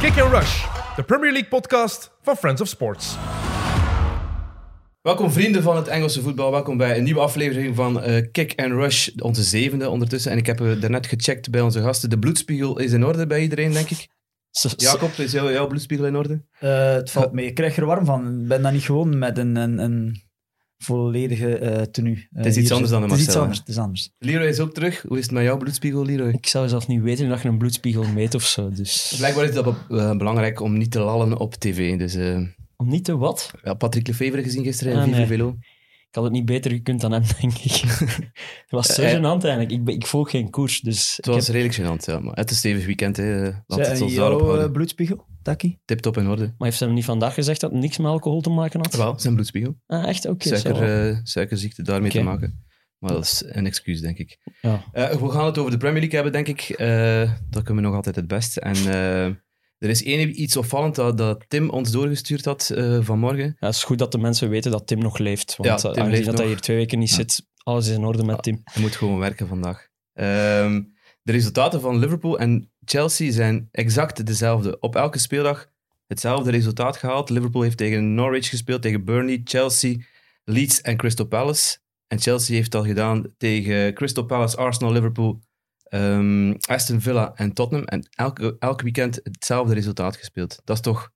Kick and Rush, de Premier League podcast van Friends of Sports. Welkom vrienden van het Engelse voetbal. Welkom bij een nieuwe aflevering van eh, Kick and Rush, onze zevende ondertussen. En ik heb uh, daarnet gecheckt bij onze gasten. De bloedspiegel is in orde bij iedereen, denk ik. Jacob, is jouw, jouw bloedspiegel in orde? Uh, het valt mee. Ik krijg er warm van. Ik ben dat niet gewoon met een, een, een volledige uh, tenue. het is iets anders dan een Marcel. Het is iets anders. Het is anders. Leroy is ook terug. Hoe is het met jouw bloedspiegel, Leroy? Ik zou zelf niet weten dat je een bloedspiegel meet of zo. Dus... Blijkbaar is dat uh, belangrijk om niet te lallen op tv. Dus, om niet te wat? Ja, Patrick Lefevre gezien gisteren in ah, Vive nee. Velo. Ik had het niet beter gekund dan hem, denk ik. het was zo uh, gênant eigenlijk. Ik, ik volg geen koers, dus... Het was heb... redelijk gênant, ja. Maar het is stevig weekend, hè. Laat het ons jouw daarop houden. bloedspiegel, Taki? Tip-top in orde. Maar heeft ze hem niet vandaag gezegd dat het niks met alcohol te maken had? Wel, zijn bloedspiegel. Ah, echt? Oké. Okay, Suiker, uh, suikerziekte daarmee okay. te maken. Maar dat is een excuus, denk ik. Ja. Uh, we gaan het over de Premier League hebben, denk ik. Uh, dat kunnen we nog altijd het best. En er is één iets opvallend dat, dat Tim ons doorgestuurd had uh, vanmorgen. Ja, het is goed dat de mensen weten dat Tim nog leeft. Want ja, Tim leeft dat nog. hij hier twee weken niet ja. zit, alles is in orde met Tim. Hij moet gewoon werken vandaag. Um, de resultaten van Liverpool en Chelsea zijn exact dezelfde. Op elke speeldag hetzelfde resultaat gehaald. Liverpool heeft tegen Norwich gespeeld, tegen Burnley, Chelsea, Leeds en Crystal Palace. En Chelsea heeft al gedaan tegen Crystal Palace, Arsenal, Liverpool, Um, Aston Villa en Tottenham. En elke, elk weekend hetzelfde resultaat gespeeld. Dat is toch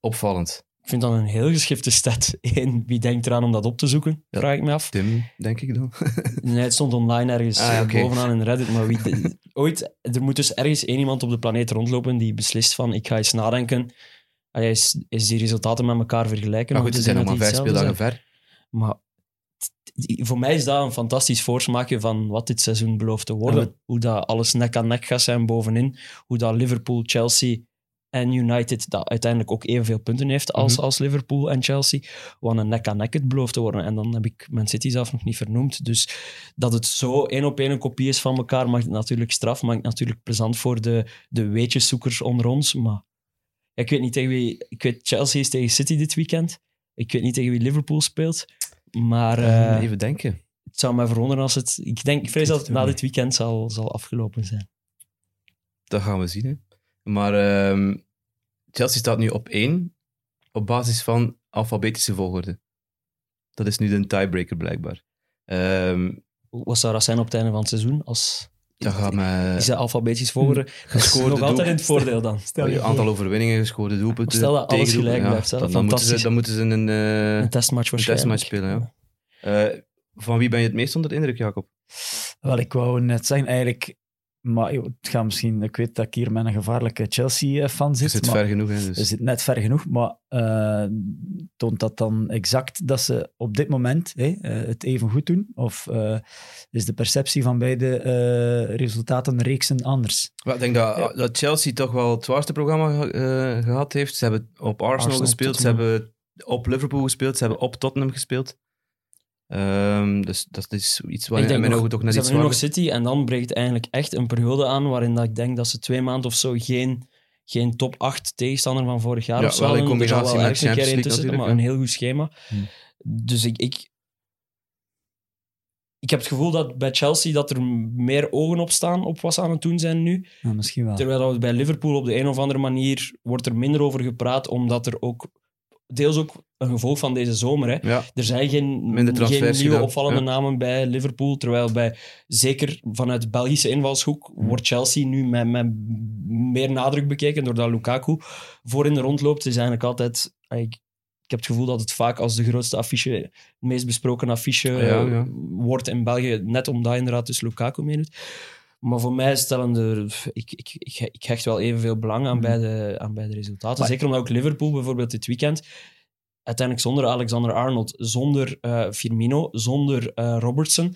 opvallend. Ik vind dat een heel geschifte stat. Eén, wie denkt eraan om dat op te zoeken? Ja, vraag ik me af. Tim, denk ik dan. nee, het stond online ergens ah, okay. bovenaan in Reddit. Maar wie, ooit, er moet dus ergens één iemand op de planeet rondlopen die beslist van ik ga eens nadenken. Ah, is, is die resultaten met elkaar vergelijken? Maar goed, ze zijn nog maar vijf speeldagen ver. Maar voor mij is dat een fantastisch voorsmaakje van wat dit seizoen belooft te worden. Ja. Hoe dat alles nek aan nek gaat zijn bovenin. Hoe dat Liverpool, Chelsea en United dat uiteindelijk ook evenveel punten heeft als, mm-hmm. als Liverpool en Chelsea. Wat een nek aan nek het belooft te worden. En dan heb ik Man City zelf nog niet vernoemd. Dus dat het zo één op één een kopie is van elkaar, maakt het natuurlijk straf. Maakt het natuurlijk plezant voor de, de weetjeszoekers onder ons. Maar ik weet niet tegen wie... Ik weet, Chelsea is tegen City dit weekend. Ik weet niet tegen wie Liverpool speelt. Maar uh, even denken. Het zou mij verwonderen als het. Ik, denk, ik vrees dat het na dit weekend zal, zal afgelopen zijn. Dat gaan we zien. Hè. Maar uh, Chelsea staat nu op één op basis van alfabetische volgorde. Dat is nu de tiebreaker blijkbaar. Um, Wat zou dat zijn op het einde van het seizoen? Als, dat gaat met... Is dat alfabetisch volgorde? Gescoorde nog altijd in het voordeel dan. Stel je aantal overwinningen, gescoorde doelpunten. Stel dat alles gelijk blijft. Ja, dan, dan, moeten ze, dan moeten ze een, uh, een testmatch een testmatch spelen. Ja. Uh, van wie ben je het meest onder de indruk, Jacob? Wel, ik wou net zeggen, eigenlijk maar het gaat misschien, ik weet dat ik hier met een gevaarlijke Chelsea-fan zit. Je zit maar, ver genoeg, hè? Dus. Je zit net ver genoeg, maar uh, toont dat dan exact dat ze op dit moment uh, het even goed doen? Of uh, is de perceptie van beide resultaten reeksen anders? Well, ik denk dat, ja. dat, Chelsea toch wel het zwaarste programma gehad heeft. Ze hebben op Arsenal, Arsenal gespeeld, Tottenham. ze hebben op Liverpool gespeeld, ze hebben op Tottenham gespeeld. Um, dus dat is iets waar in mijn ogen toch net iets Ze hebben nu nog City en dan breekt eigenlijk echt een periode aan waarin dat ik denk dat ze twee maanden of zo geen, geen top 8 tegenstander van vorig jaar ja, of zo wel in hadden. combinatie wel met Champions League tussen, natuurlijk. Maar ja. een heel goed schema. Hmm. Dus ik, ik, ik heb het gevoel dat bij Chelsea dat er meer ogen op staan op wat ze aan het doen zijn nu. Ja, misschien wel. Terwijl dat bij Liverpool op de een of andere manier wordt er minder over gepraat, omdat er ook deels ook een gevolg van deze zomer. Hè. Ja. Er zijn geen, nieuwe opvallende Ja. namen bij Liverpool, terwijl bij, zeker vanuit Belgische invalshoek, wordt Chelsea nu met, met meer nadruk bekeken, doordat Lukaku voor in de rond loopt. Het is eigenlijk altijd... Ik, ik heb het gevoel dat het vaak als de grootste affiche, het meest besproken affiche ja. wordt in België, net omdat inderdaad dus Lukaku meedoet. Maar voor mij stellen er... Ik, ik, ik, ik hecht wel evenveel belang aan, Mhm. beide, aan beide resultaten. Maar- Zeker omdat ook Liverpool bijvoorbeeld dit weekend uiteindelijk zonder Alexander Arnold, zonder eh, Firmino, zonder eh, Robertson,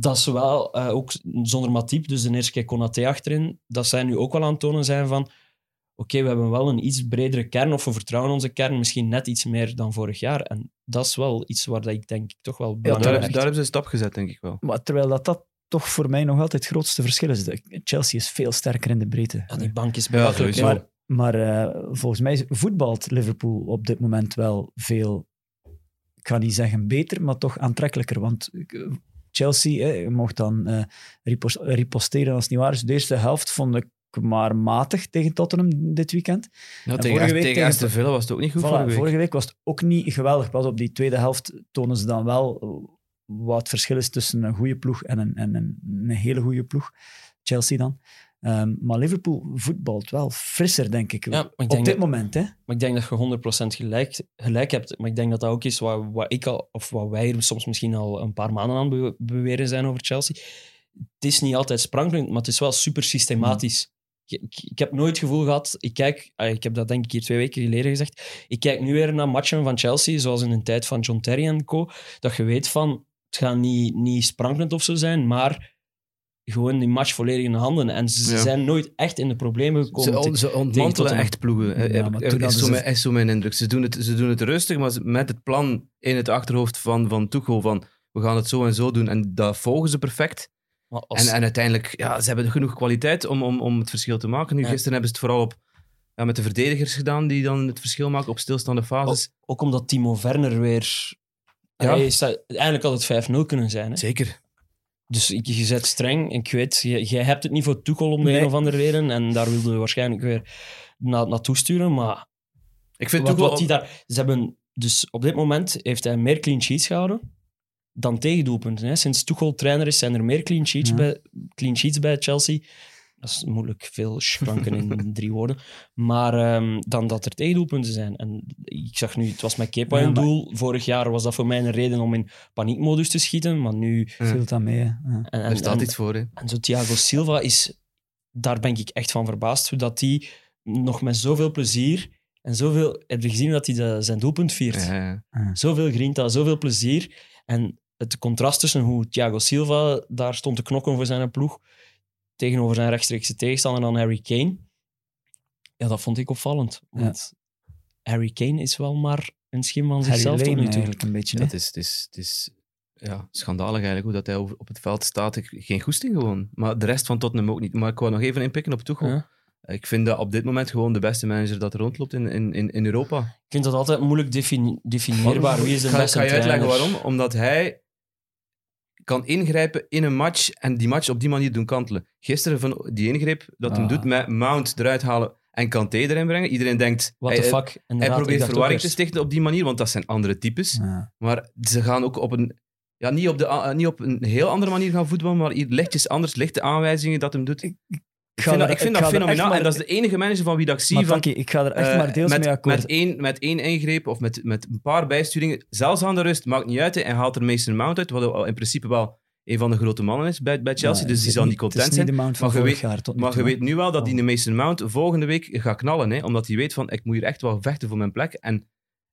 dat ze wel eh, ook zonder Matip, dus de eerste keer Konaté achterin, dat zij nu ook wel aan het tonen zijn van oké, we hebben wel een iets bredere kern, of we vertrouwen onze kern misschien net iets meer dan vorig jaar. En dat is wel iets waar dat ik denk toch wel hebben- daar hebben ze een stap gezet, denk ik wel. Maar terwijl dat, dat toch voor mij nog altijd het grootste verschil is. Chelsea is veel sterker in de breedte. Ja, die bank is belachelijk. Maar, maar eh, volgens mij voetbalt Liverpool op dit moment wel veel, ik ga niet zeggen beter, maar toch aantrekkelijker. Want eh, Chelsea, eh, je mocht dan eh, ripos- riposteren als het niet waar is. De eerste helft vond ik maar matig tegen Tottenham dit weekend. Ja, En tegen vorige week tegen tegen- Aston Villa was het ook niet goed Voilà, vorige week. vorige week was het ook niet geweldig. Pas op die tweede helft tonen ze dan wel wat het verschil is tussen een goede ploeg en een, en een, een hele goede ploeg. Chelsea dan. Ehm, maar Liverpool voetbalt wel frisser, denk ik. Ja, ik Op dit dat- moment, hè. Maar ik denk dat je 100% gelijk, gelijk hebt. Maar ik denk dat dat ook is wat, wat ik al, of wat wij soms misschien al een paar maanden aan be- beweren zijn over Chelsea. Het is niet altijd sprankelend, maar het is wel super systematisch. Ik, ik, ik heb nooit het gevoel gehad, ik kijk, ah, ik heb dat denk ik hier twee weken geleden gezegd, ik kijk nu weer naar matchen van Chelsea, zoals in de tijd van John Terry en co, dat je weet van, het gaat niet, niet sprankelend of zo zijn, maar gewoon die match volledig in de handen. En ze Ja. zijn nooit echt in de problemen gekomen. Ze, tegen- ze ontmantelen Tottenham. echt ploegen. Ja, maar toen is, zo ze- mijn, is zo mijn indruk. Ze doen, het, ze doen het rustig, maar met het plan in het achterhoofd van, van Tuchel van we gaan het zo en zo doen. En dat volgen ze perfect. Als- En, en uiteindelijk, ja, ze hebben genoeg kwaliteit om, om, om het verschil te maken. Nu, Ja. Gisteren hebben ze het vooral op, ja, met de verdedigers gedaan die dan het verschil maken op stilstaande fases. Ook omdat Timo Werner weer... Ja. Had het 5-0 kunnen zijn. Hè? Zeker. Dus ik- je zet streng. Ik weet, je- jij hebt het niet voor Tuchel om de Nee. een of andere reden. En daar wilde je waarschijnlijk weer na, naartoe sturen. Maar Ik vind wat, wat die daar, ze hebben, dus op dit moment heeft hij meer clean sheets gehouden dan tegendoelpunten. Hè? Sinds Tuchel trainer is, zijn er meer clean sheets, Ja. bij, clean sheets bij Chelsea. Dat is moeilijk, veel schranken in drie woorden. Maar ehm, dan dat er tegendoelpunten zijn. En ik zag nu, het was met Kepa Ja, maar- doel. Vorig jaar was dat voor mij een reden om in paniekmodus te schieten. Maar nu... Ja. Viel dat mee, hè. Ja. En, en, Er staat en- iets voor, hè. en zo Thiago Silva is... Daar ben ik echt van verbaasd. Hoe dat die nog met zoveel plezier... En zoveel... Heb je gezien dat hij de- zijn doelpunt viert? Ja, ja. Zoveel grinta, zoveel plezier. En het contrast tussen hoe Thiago Silva daar stond te knokken voor zijn ploeg tegenover zijn rechtstreekse tegenstander dan Harry Kane. Ja, dat vond ik opvallend. Want Harry Kane is wel maar een schim van Harry zichzelf tot Lane nu toe. eigenlijk een beetje, Ja, het is, het is, het is ja, schandalig eigenlijk hoe dat hij over- op het veld staat. Ik- Geen goesting gewoon. Maar de rest van Tottenham ook niet. Maar ik wou nog even inpikken op Tuchel. Ja. Ik vind dat op dit moment gewoon de beste manager dat er rondloopt in, in, in, Europa. Ik vind dat altijd moeilijk defini- definieerbaar. Wie is de Ik ga, ik beste ga je uitleggen waarom. Omdat hij kan ingrijpen in een match en die match op die manier doen kantelen. Gisteren van die ingreep dat hij Ah. doet met Mount eruit halen en Kanté erin brengen. Iedereen denkt, What hij, the fuck? hij Inderdaad, probeert verwarring te stichten op die manier, want dat zijn andere types. Ja. Maar ze gaan ook op een, ja, niet, op de, niet op een heel andere manier gaan voetballen, maar hier lichtjes anders, lichte aanwijzingen dat hem doet. Ik, Ik ga vind, dat, ik vind ik dat fenomenaal. En dat is de enige manager van wie dat ik zie van... Ik ga er echt eh, maar deels met, mee akkoord. Met één, met één ingreep of met, met een paar bijsturingen, zelfs aan de rust, maakt niet uit. En haalt er Mason Mount uit, wat in principe wel een van de grote mannen is bij, bij Chelsea. Dus die is zal niet Het content is zijn. niet de mount van Maar je vorig weet- jaar tot nu Maar je weet nu wel dat die Oh. de Mason Mount volgende week gaat knallen. Hè? Omdat hij weet van, ik moet hier echt wel vechten voor mijn plek. En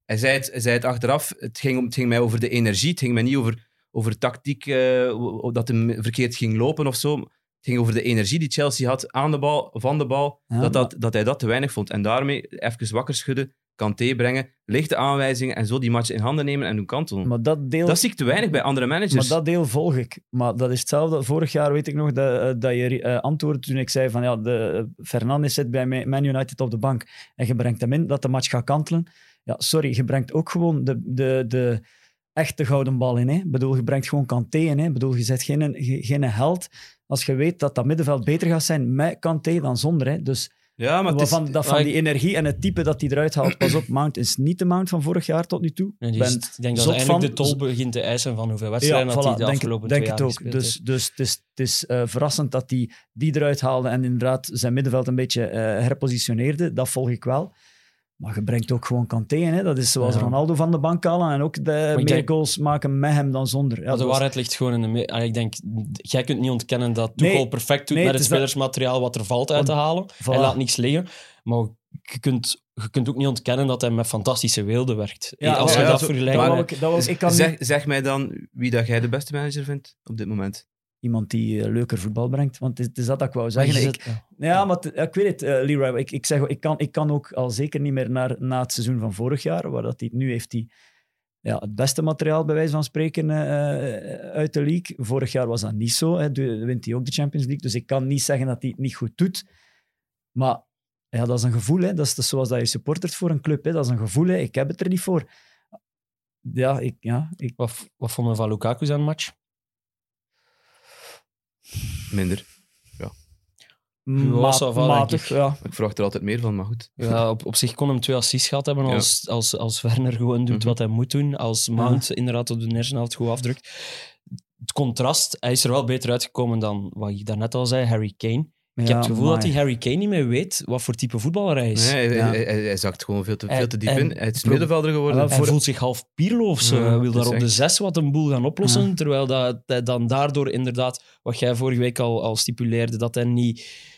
hij zei het, hij zei het achteraf, het ging, om, het ging mij over de energie. Het ging mij niet over, over tactiek, eh, dat hij verkeerd ging lopen of zo. Ging over de energie die Chelsea had aan de bal, van de bal. Ja, dat, dat, dat hij dat te weinig vond. En daarmee even wakker schudden, Kanté brengen, lichte aanwijzingen en zo die match in handen nemen en doen kantelen. Maar dat deel... dat zie ik te weinig bij andere managers. Maar dat deel volg ik. Maar dat is hetzelfde. Vorig jaar weet ik nog dat, eh, dat je eh, antwoordde toen ik zei van ja, de, eh, Fernandes zit bij Ma- Man United op de bank en je brengt hem in dat de match gaat kantelen. Ja, sorry, je brengt ook gewoon de, de, de echte gouden bal in. Hè. Bedoel, je brengt gewoon Kanté in. Hè. Ik bedoel, je zet geen, ge- geen held als je weet dat dat middenveld beter gaat zijn met Kanté dan zonder. Hè. Dus ja, maar het is, van, dat, van die energie en het type dat hij eruit haalt, pas op, Mount is niet de Mount van vorig jaar tot nu toe. Ben is- ik denk dat eigenlijk van- de tol begint te eisen van hoeveel wedstrijden dat voilà, hij de denk, afgelopen denk twee het jaar ook. gespeeld Dus, heeft. dus het is, het is eh, verrassend dat hij die eruit haalde en inderdaad zijn middenveld een beetje eh, herpositioneerde. Dat volg ik wel. Maar je brengt ook gewoon Kanté in. Hè. Dat is zoals Ja. Ronaldo van de bank halen en ook de meer denk- goals maken met hem dan zonder. Ja, de waarheid ligt gewoon in de... Allee, Ik denk, jij kunt niet ontkennen dat Nee, Tuchel perfect doet nee, met het het is dat- spelersmateriaal wat er valt uit te halen. Voilà. Hij laat niks liggen. Maar je kunt, je kunt ook niet ontkennen dat hij met fantastische weelde werkt. Ja, Als ja, je ja, dat vergelijkt... ik, ik kan zeg, niet zeg mij dan wie dat jij de beste manager vindt op dit moment. Iemand die eh, leuker voetbal brengt. Want het is, dat dat ik wou zeggen. Ik, ja. Ja, maar ik weet het, eh, Leroy. Ik, ik, zeg, ik, kan, ik kan ook al zeker niet meer naar, na het seizoen van vorig jaar, waar dat hij, nu heeft hij ja, het beste materiaal, bij wijze van spreken, eh, uit de league. Vorig jaar was dat niet zo. Hè. Wint hij ook de Champions League. Dus ik kan niet zeggen dat hij het niet goed doet. Maar ja, dat is een gevoel. Hè. Dat is dus zoals dat je supportert voor een club. Hè. Dat is een gevoel. Hè. Ik heb het er niet voor. Ja, ik, ja, ik, Wat, wat vond je van Lukaku zijn match? Minder. Ma- ça va, matig, denk ik. ja. Ik verwacht er altijd meer van, maar goed. Ja, op, op zich kon hem twee assists gehad hebben Ja. als, als, als Werner gewoon doet Mhm. wat hij moet doen. Als Mount inderdaad op de neersenhelft goed afdrukt. Het contrast, hij is er wel beter uitgekomen dan wat ik daarnet al zei, Harry Kane. Ik heb het gevoel dat die Harry Kane niet meer weet wat voor type voetballer hij is. Nee, hij, Ja. hij, hij- hij zakt gewoon veel te, veel te diep en- in. Hij is middenvelder geworden. Hij voor- voelt zich half Pirlo of zo. Ja, hij wil dat daar op de zes wat een boel gaan oplossen. Ja. Terwijl dat, hij dan daardoor inderdaad, wat jij vorige week al, al stipuleerde, dat hij niet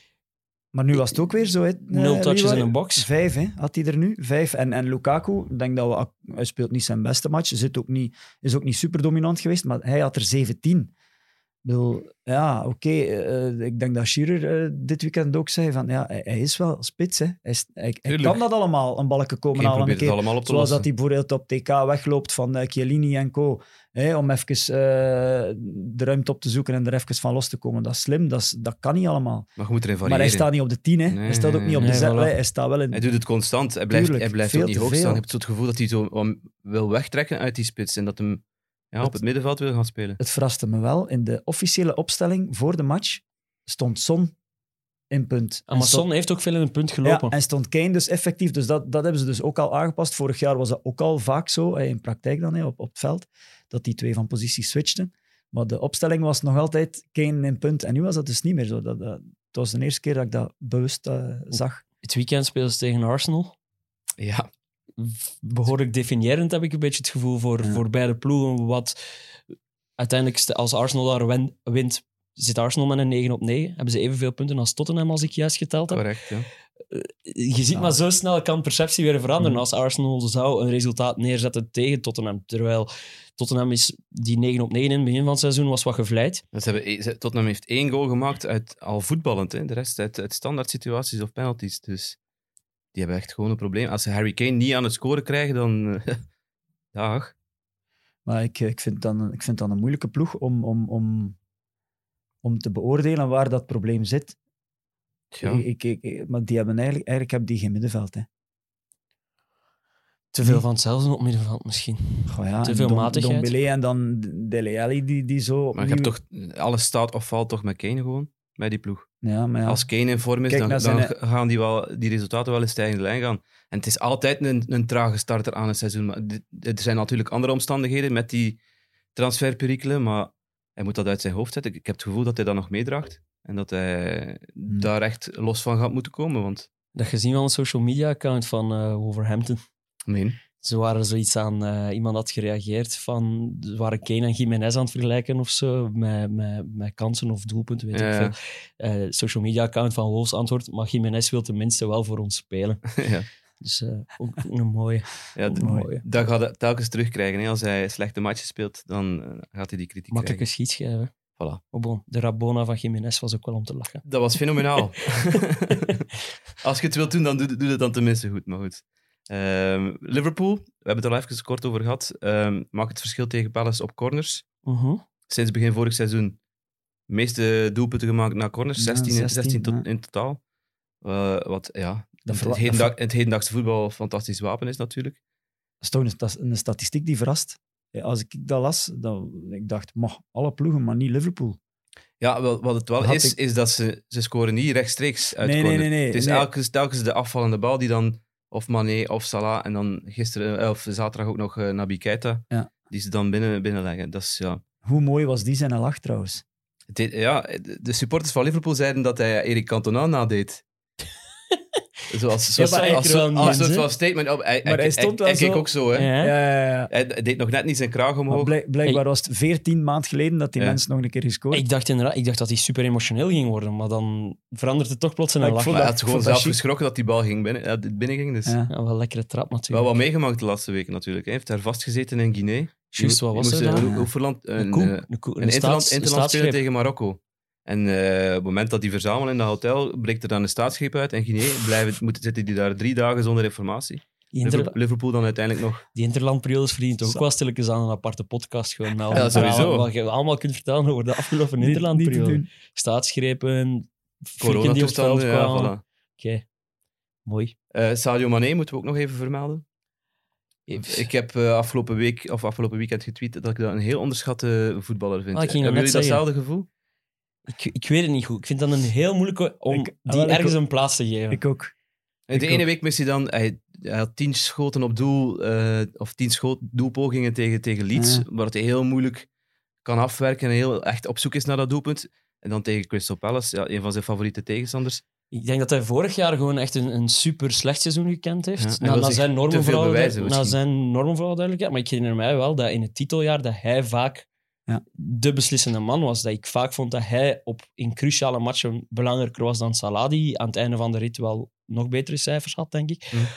Maar nu was het ook weer zo. Hè, nul eh, touches Leroy. in een box. Vijf hè, had hij er nu. Vijf. En, en Lukaku, ik denk dat we, hij speelt niet zijn beste match. Zit ook niet, is ook niet super dominant geweest, maar hij had er 17. Ik bedoel, ja, oké. eh, ik denk dat Shearer eh, dit weekend ook zei van ja, hij, hij is wel spits. Hè. Hij, is- hij, hij Tuurlijk. kan dat allemaal, een balken komen Geen halen. Een keer. allemaal op te Zoals dat hij bijvoorbeeld op TK wegloopt van eh, Chiellini en co. Hè, om even eh, de ruimte op te zoeken en er even van los te komen. Dat is slim, dat, is, dat kan niet allemaal. Maar je moet erin Maar hij staat niet op de 10, hè. Nee, hij staat ook niet op de zet. voilà. Hij staat wel in. Hij doet het constant. Hij blijft, Tuurlijk, hij blijft ook niet hoog staan. Je hebt zo het gevoel dat hij zo wat wil wegtrekken uit die spits. En dat hem ja, op Het- het middenveld wil gaan spelen. Het verraste me wel. In de officiële opstelling voor de match stond Son in punt. En Amazon stond- heeft ook veel in een punt Ja, gelopen. en stond Kane dus effectief. Dus dat, dat hebben ze dus ook al aangepast. Vorig jaar was dat ook al vaak zo, in praktijk dan, hè, op, op het veld, dat die twee van positie switchten. Maar de opstelling was nog altijd Kane in punt. En nu was dat dus niet meer zo. Dat, dat, het was de eerste keer dat ik dat bewust eh, zag. Het weekend spelen ze tegen Arsenal. Ja, behoorlijk definiërend, heb ik een beetje het gevoel, voor, Ja. voor beide ploegen. Wat uiteindelijk, als Arsenal daar wint, zit Arsenal met een 9 op 9. Hebben ze evenveel punten als Tottenham, als ik juist geteld heb. correct. Ja. Je ziet Ja. maar zo snel kan perceptie weer veranderen Mhm. als Arsenal zou een resultaat neerzetten tegen Tottenham. Terwijl Tottenham is die 9 op 9 in het begin van het seizoen was wat gevleid. Ze hebben, e- Tottenham heeft één goal gemaakt uit al voetballend. Hè. De rest uit, uit standaard situaties of penalties. Dus die hebben echt gewoon een probleem. Als ze Harry Kane niet aan het scoren krijgen, dan... eh, dag. Maar ik, ik, vind dan, ik vind dan een moeilijke ploeg om, om, om, om te beoordelen waar dat probleem zit. Ja. Ik, ik, ik- maar die hebben eigenlijk, eigenlijk hebben die geen middenveld. Hè. Te veel Nee. van hetzelfde op middenveld misschien. Goh, ja, Te en veel Dom- matigheid. Dombele en dan Dele Alli die, die zo... Maar je hebt toch... Alles staat of valt toch met Kane gewoon? Bij die ploeg. Ja, maar ja. Als Kane in vorm is, Kijk dan, naar dan zijn- gaan die, wel, die resultaten wel in stijgende lijn gaan. En het is altijd een, een trage starter aan het seizoen. Maar er zijn natuurlijk andere omstandigheden met die transferperikelen, maar hij moet dat uit zijn hoofd zetten. Ik heb het gevoel dat hij dat nog meedraagt. En dat hij Hmm. daar echt los van gaat moeten komen. Want, Dat gezien wel een social media account van eh, Wolverhampton. nee. Ze waren zoiets aan, eh, iemand had gereageerd van, ze waren Kane en Jiménez aan het vergelijken of zo, met, met, met kansen of doelpunten, weet Ja, ik veel. Eh, social media account van Wolves antwoord, maar Jiménez wil tenminste wel voor ons spelen. ja. Dus eh, ook een mooie. Ja, d- Mooi. dat gaat hij telkens terugkrijgen. Hè. Als hij slechte matches speelt, dan gaat hij die kritiek Makkelijke schietschijven. Voilà. Oh bon, de Rabona van Jiménez was ook wel om te lachen. Dat was fenomenaal. Als je het wilt doen, dan doe, doe het dan tenminste goed. Maar goed. Ehm, Liverpool, we hebben het al even kort over gehad, ehm, maakt het verschil tegen Palace op corners. Mhm. Sinds begin vorig seizoen de meeste doelpunten gemaakt na corners, Ja, 16, 16, 16 tot, ja. in totaal. Eh, wat ja, Dat het, hedendag, het hedendaagse voetbal een fantastisch wapen is natuurlijk. Dat is toch een, statistiek die verrast. Als ik dat las, dan ik dacht mag alle ploegen, maar niet Liverpool. Ja, wel, wat het wel Had is, ik- is dat ze, ze scoren niet rechtstreeks uit Nee, nee, corner. nee, nee, Het is nee. Elke, telkens de afvallende bal die dan, of Mané of Salah, en dan gisteren, eh, of zaterdag ook nog uh, Naby Keita, Ja. die ze dan binnen, binnenleggen. Dat is, ja, Hoe mooi was die zijn lach trouwens? Deed- ja, de de supporters van Liverpool zeiden dat hij Erik Cantona nadeed. Zoals, als, er wel statement. Op, hij, Maar hij hij, stond hij, wel keek zo- ook zo, hè. Ja. Ja, ja, ja. Hij, deed nog net niet zijn kraag omhoog. blijk- blijkbaar was het 14 maand geleden dat die Ja. mensen nog een keer gescoord Ik dacht inderdaad, ik dacht dat hij super emotioneel ging worden, maar dan verandert het toch plots in een lach. hij had gewoon zelf geschrokken dat die bal ging binnen, ja, binnen ging. Dus. Ja. Wel een lekkere trap Wel natuurlijk. wat meegemaakt de laatste weken natuurlijk. Hij heeft daar vastgezeten in Guinea. Juist, wat was er dan? Een, interland, tegen Marokko. En eh, op het moment dat die verzamelen in dat hotel, breekt er dan een staatsgreep uit. En Guinea blijven, moeten, zitten die daar drie dagen zonder informatie. Die, inter, Liverpool, dan uiteindelijk nog. die interlandperiodes verdienen toch ook wel stilletjes aan een aparte podcast gewoon. Ja, sowieso. Wat je allemaal kunt vertellen over de afgelopen interlandperiode. Staatsgrepen, flikken die op het veld ja. Oké, mooi. Eh, Sadio Mané moeten we ook nog even vermelden. Ik heb eh, afgelopen week of afgelopen weekend getweet dat ik dat een heel onderschatte voetballer vind. Ah, ik ging Hebben net jullie datzelfde gevoel? Ik, ik weet het niet goed. Ik vind dat een heel moeilijke om Ik- die ah, ergens ook. een plaats te geven. Ik ook. En de Ik ene ook. week mist hij dan... Hij, hij had tien schoten op doel, eh, of tien schoot, doelpogingen tegen, tegen Leeds, waar hij heel moeilijk kan afwerken en heel echt op zoek is naar dat doelpunt. En dan tegen Crystal Palace, ja, een van zijn favoriete tegenstanders. Ik denk dat hij vorig jaar gewoon echt een, een super slecht seizoen gekend heeft. Ja, na, zijn normen vooral, bewijzen na misschien. zijn normen vooral duidelijkheid. Maar ik herinner mij wel dat in het titeljaar dat hij vaak Ja. de beslissende man was. Dat ik vaak vond dat hij op, in cruciale matchen belangrijker was dan Salah, die aan het einde van de rit wel nog betere cijfers had, denk ik. Mm.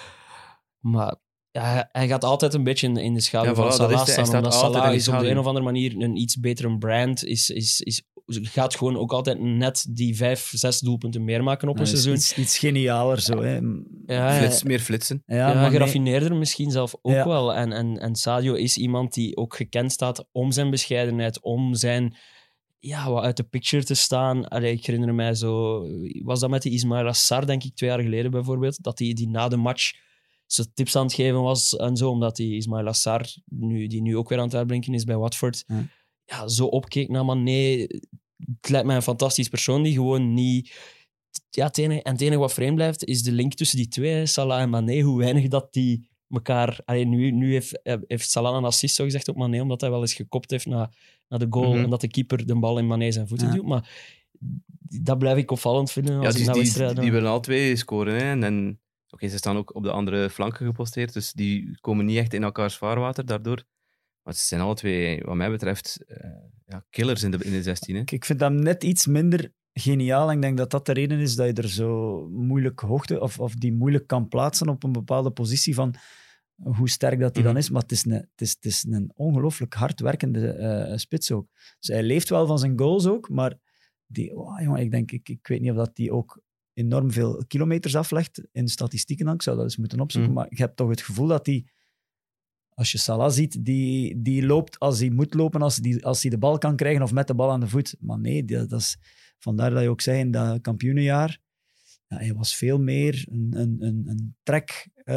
Maar ja, hij- gaat altijd een beetje in, de schaduw Ja, van voilà, Salah staan. Omdat Salah is op de een of andere manier een iets betere brand. Is, is, is, gaat gewoon ook altijd net die vijf, zes doelpunten meer maken op een seizoen. Iets, iets genialer zo. Hè. Ja, Flits, meer flitsen. Ja, Ja, maar nee. geraffineerder misschien zelf ook Ja. wel. En, en, en Sadio is iemand die ook gekend staat om zijn bescheidenheid, om zijn ja, wat uit de picture te staan. Allee, ik herinner mij zo, was dat met die Ismail Assar, denk ik, twee jaar geleden bijvoorbeeld, dat hij die na de match zo tips aan het geven was en zo, omdat die Ismail Assar, nu, die nu ook weer aan het uitblinken is bij Watford, Ja. Ja. zo opkeek naar Mané. Het lijkt mij een fantastisch persoon die gewoon niet... Ja, het enige, en het enige wat vreemd blijft, is de link tussen die twee, Salah en Mané, hoe weinig dat die elkaar... Allee, nu nu heeft, eh, heeft Salah een assist zo gezegd op Mané, omdat hij wel eens gekopt heeft naar, naar de goal Mhm. en dat de keeper de bal in Mané zijn voeten Ja. duwt. Maar dat blijf ik opvallend vinden als Ja, ik die, die, die willen al twee scoren. Hè. En, en oké, ze staan ook op de andere flanken geposteerd, dus die komen niet echt in elkaars vaarwater daardoor. Maar ze zijn alle twee, wat mij betreft, eh, ja, killers in de, in de 16. Hè. Ik- vind dat net iets minder geniaal. En ik denk dat dat de reden is dat je er zo moeilijk hoogte of, of die moeilijk kan plaatsen op een bepaalde positie van hoe sterk dat hij dan Mhm. is. Maar het is een, het is, het is een ongelooflijk hardwerkende eh spits ook. Dus hij leeft wel van zijn goals ook, maar die, wow, jongen, ik denk, ik, ik weet niet of dat die ook enorm veel kilometers aflegt in statistieken. Dan. Ik zou dat eens moeten opzoeken. Mhm. Maar ik heb toch het gevoel dat hij als je Salah ziet, die, die loopt als hij moet lopen, als, die, als hij de bal kan krijgen of met de bal aan de voet. Maar nee, die- dat is, vandaar dat je ook zei in dat kampioenenjaar, ja, hij was veel meer een, een, een, een, trek, eh,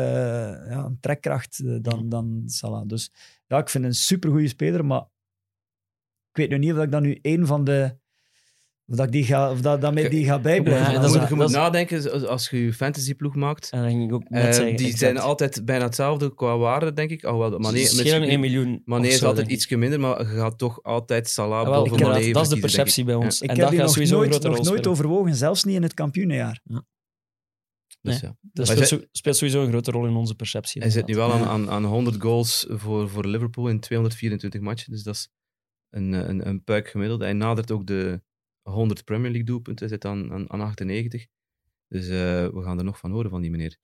ja, een trekkracht eh, dan, dan Salah. Dus ja, ik vind een supergoeie speler, maar ik weet nu niet of ik dan nu één van de... Of dat, ik die ga, of dat, dat mij die gaat bijblijven. Ja, dat is moet, je dat moet is- nadenken als- je je fantasyploeg maakt. En dan ging ik ook net Eh, zeggen, die exact. zijn altijd bijna hetzelfde qua waarde, denk ik. Alhoewel, Mané, Ze schelen 1 miljoen. Mané is zo, altijd denk ik. iets minder, maar je gaat toch altijd Salah Ah, wel, boven Mané dat is de perceptie bij ons. Ik en heb dat die nog sowieso een nooit, nog nooit overwogen, zelfs niet in het kampioenenjaar. Dus Nee. ja. Dat speelt, sowieso een grote rol in onze perceptie. Hij zit nu wel aan, aan, aan 100 goals voor, voor Liverpool in 224 matchen. Dus dat is een, eh, een, een puik gemiddeld. Hij nadert ook de 100 Premier League doelpunten. Zit aan, aan, aan 98. Dus eh, we gaan er nog van horen van die meneer.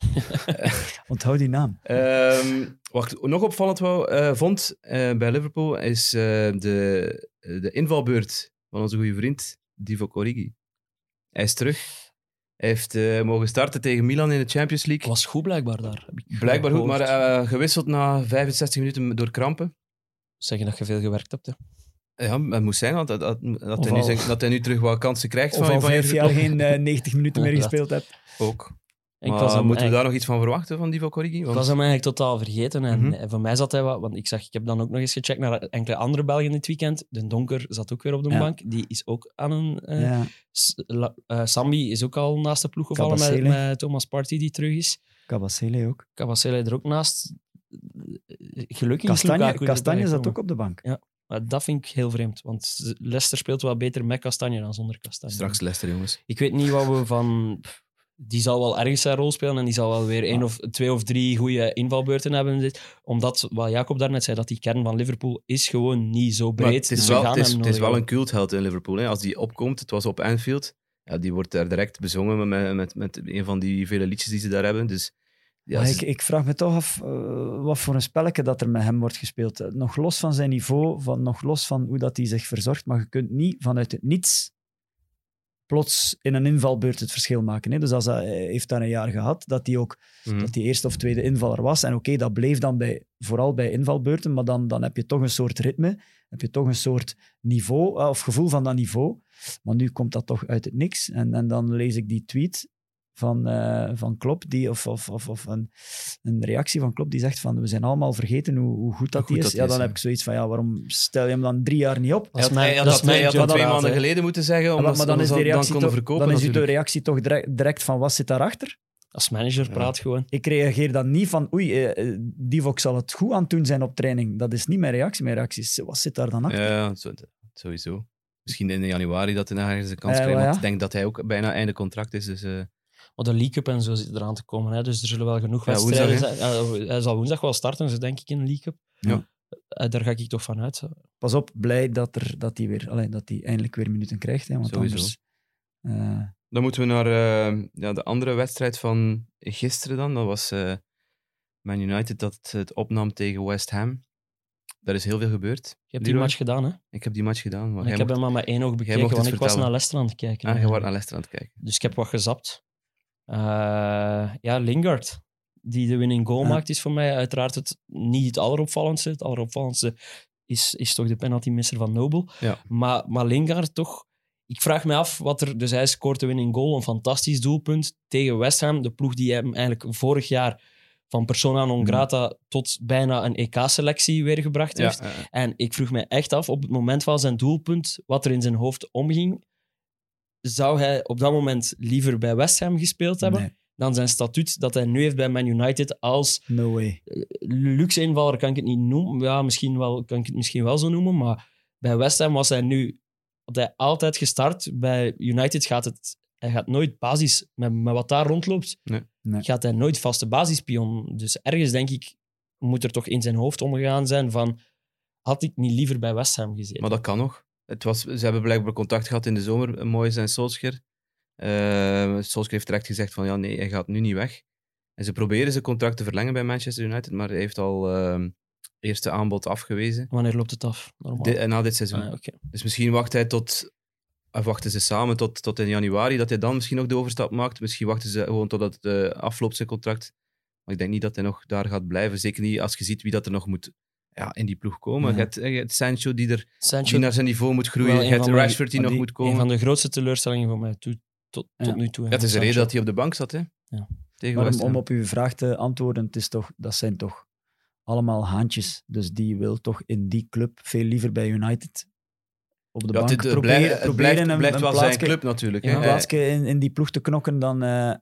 Onthoud die naam. Ehm, wat ik nog opvallend wou, eh, vond eh, bij Liverpool is de, de invalbeurt van onze goede vriend Divock Origi. Hij is terug. Hij heeft mogen starten tegen Milan in de Champions League. was goed blijkbaar daar. Blijkbaar goed, maar gewisseld na 65 minuten door krampen. Zeggen dat je veel gewerkt hebt. Hè. Ja, het moest zijn dat, dat, dat, dat, hij, nu dat hij nu terug wat kansen krijgt Of van, al van vijf jaar geen eh, 90 minuten meer Ja, gespeeld hebt. Ook. Ik Maar was hem moeten we daar nog iets van verwachten van Divock Origi? Ik Want- was hem eigenlijk totaal vergeten. En Mhm. eh, voor mij zat hij wat... Want ik zag, ik heb dan ook nog eens gecheckt naar enkele andere Belgen dit weekend. De Donker zat ook weer op de Ja. bank. Die is ook aan een... eh ja. La- eh, Sambi is ook al naast de ploeg gevallen met, Thomas Partey, die terug is. Cabasele ook. Cabasele er ook naast. Gelukkig is Kastanje, Kastanje zat ook op de bank. Maar dat vind ik heel vreemd. Want Leicester speelt wel beter met Kastanje dan zonder Kastanje. Straks Leicester, jongens. Ik weet niet wat we van... Die zal wel ergens zijn rol spelen en die zal wel weer één of, twee of drie goede invalbeurten hebben. Dit- Omdat, wat Jacob daarnet zei, dat die kern van Liverpool is gewoon niet zo breed. Maar het is Dus we wel, het is, het wel een cultheld in Liverpool. Hè. Als die opkomt, het was op Anfield, ja, die wordt daar direct bezongen met, met, met een van die vele liedjes die ze daar hebben. Dus, ja, ze- ik, ik vraag me toch af eh, wat voor een spelletje dat er met hem wordt gespeeld. Eh, Nog los van zijn niveau, van, nog los van hoe dat hij zich verzorgt, maar je kunt niet vanuit het niets plots in een invalbeurt het verschil maken. Hè. Dus als hij, heeft daar een jaar gehad, dat hij ook Mhm. dat hij eerste of tweede invaller was. En oké, dat bleef dan bij, vooral bij invalbeurten, maar dan, dan heb je toch een soort ritme, heb je toch een soort niveau, eh, of gevoel van dat niveau. Maar nu komt dat toch uit het niks. En, en dan lees ik die tweet van, eh, van Klopp, die, of, of, of, of een, een reactie van Klopp die zegt van we zijn allemaal vergeten hoe, hoe goed dat Hoe goed is. dat ja, dan heb ik zoiets van ja, waarom stel je hem dan drie jaar niet op? Is Hij had- mijn- hij had mijn twee maanden geleden moeten zeggen, omdat maar, maar dan, is, dan reactie toch, verkopen dan is die de reactie toch direct, direct van wat zit daarachter? Als manager Ja. praat gewoon. Ik reageer dan niet van oei, eh, eh, Divock zal het goed aan het doen zijn op training. Dat is niet mijn reactie. Mijn reactie is wat zit daar dan achter? Ja, sowieso. Misschien in januari dat hij ergens een kans Eh, krijgt. wel, Want ja. ik denk dat hij ook bijna einde contract is. Dus, eh, Maar de League Cup en zo zit eraan te komen. Hè. Dus er zullen wel genoeg Ja, wedstrijden woensdag, zijn. Ja, hij zal woensdag wel starten, zo denk ik, in de League Cup. Ja. Eh, Daar ga ik toch van uit. Pas op, blij dat hij dat die weer, allee, dat die eindelijk weer minuten krijgt. Hè, want Sowieso. anders... eh, Dan moeten we naar eh, ja, de andere wedstrijd van gisteren dan. Dat was eh, Man United dat het opnam tegen West Ham. Daar is heel veel gebeurd. Je hebt die Leroy? match gedaan, hè? Ik heb die match gedaan. Maar ik heb hem maar met één oog bekeken, want ik was naar Leicester aan het kijken. Ah, je wordt naar Leicester aan het kijken. Dus ik heb wat gezapt. Eh, ja, Lingard, die de winning goal Ja. maakt, is voor mij uiteraard het, niet het alleropvallendste. Het alleropvallendste is, is toch de penaltymisser van Nobel. Ja. Maar, maar Lingard toch... Ik vraag me af wat er... Dus hij scoort de winning goal, een fantastisch doelpunt tegen West Ham. De ploeg die hem eigenlijk vorig jaar van persona non grata tot bijna een EK-selectie weer gebracht Ja, heeft. En ik vroeg me echt af, op het moment van zijn doelpunt, wat er in zijn hoofd omging, zou hij op dat moment liever bij West Ham gespeeld hebben nee, dan zijn statuut dat hij nu heeft bij Man United als no way. luxe invaller kan ik het niet noemen. Ja, misschien wel, kan ik het misschien wel zo noemen, maar bij West Ham was hij nu had hij altijd gestart. Bij United gaat het hij gaat nooit basis, met, met wat daar rondloopt, Nee. Nee. gaat hij nooit vaste basispion. Dus ergens denk ik, moet er toch in zijn hoofd omgegaan zijn van, had ik niet liever bij West Ham gezeten? Maar dat kan nog. Het was, ze hebben blijkbaar contact gehad in de zomer, Moyes en Solskjaer. Uh, Solskjaer heeft direct gezegd van ja, nee, hij gaat nu niet weg. En ze proberen zijn contract te verlengen bij Manchester United, maar hij heeft al ehm eerste aanbod afgewezen. Wanneer loopt het af? Normaal. Di- na dit seizoen. Ah, oké. Dus misschien wacht hij tot, of wachten ze samen tot, tot in januari, dat hij dan misschien nog de overstap maakt. Misschien wachten ze gewoon totdat het eh, afloopt, zijn contract. Maar ik denk niet dat hij nog daar gaat blijven. Zeker niet als je ziet wie dat er nog moet ja, in die ploeg komen. Ja. Je, hebt, je hebt Sancho die, er, Sancho, die naar zijn niveau moet groeien. Een Je hebt Rashford die nog die- moet een komen. van de grootste teleurstellingen voor mij toe, tot, Ja. tot nu toe. Ja, het is de reden dat hij op de bank zat, hè? Ja. Tegen om, om op uw vraag te antwoorden, het is toch, dat zijn toch allemaal haantjes. Dus die wil toch in die club veel liever bij United op de Ja, bank het, het proberen, blijft, het proberen blijft, een, blijft een wel zijn club natuurlijk. Ja, Hè? een plaatsje in, in die ploeg te knokken dan... eh,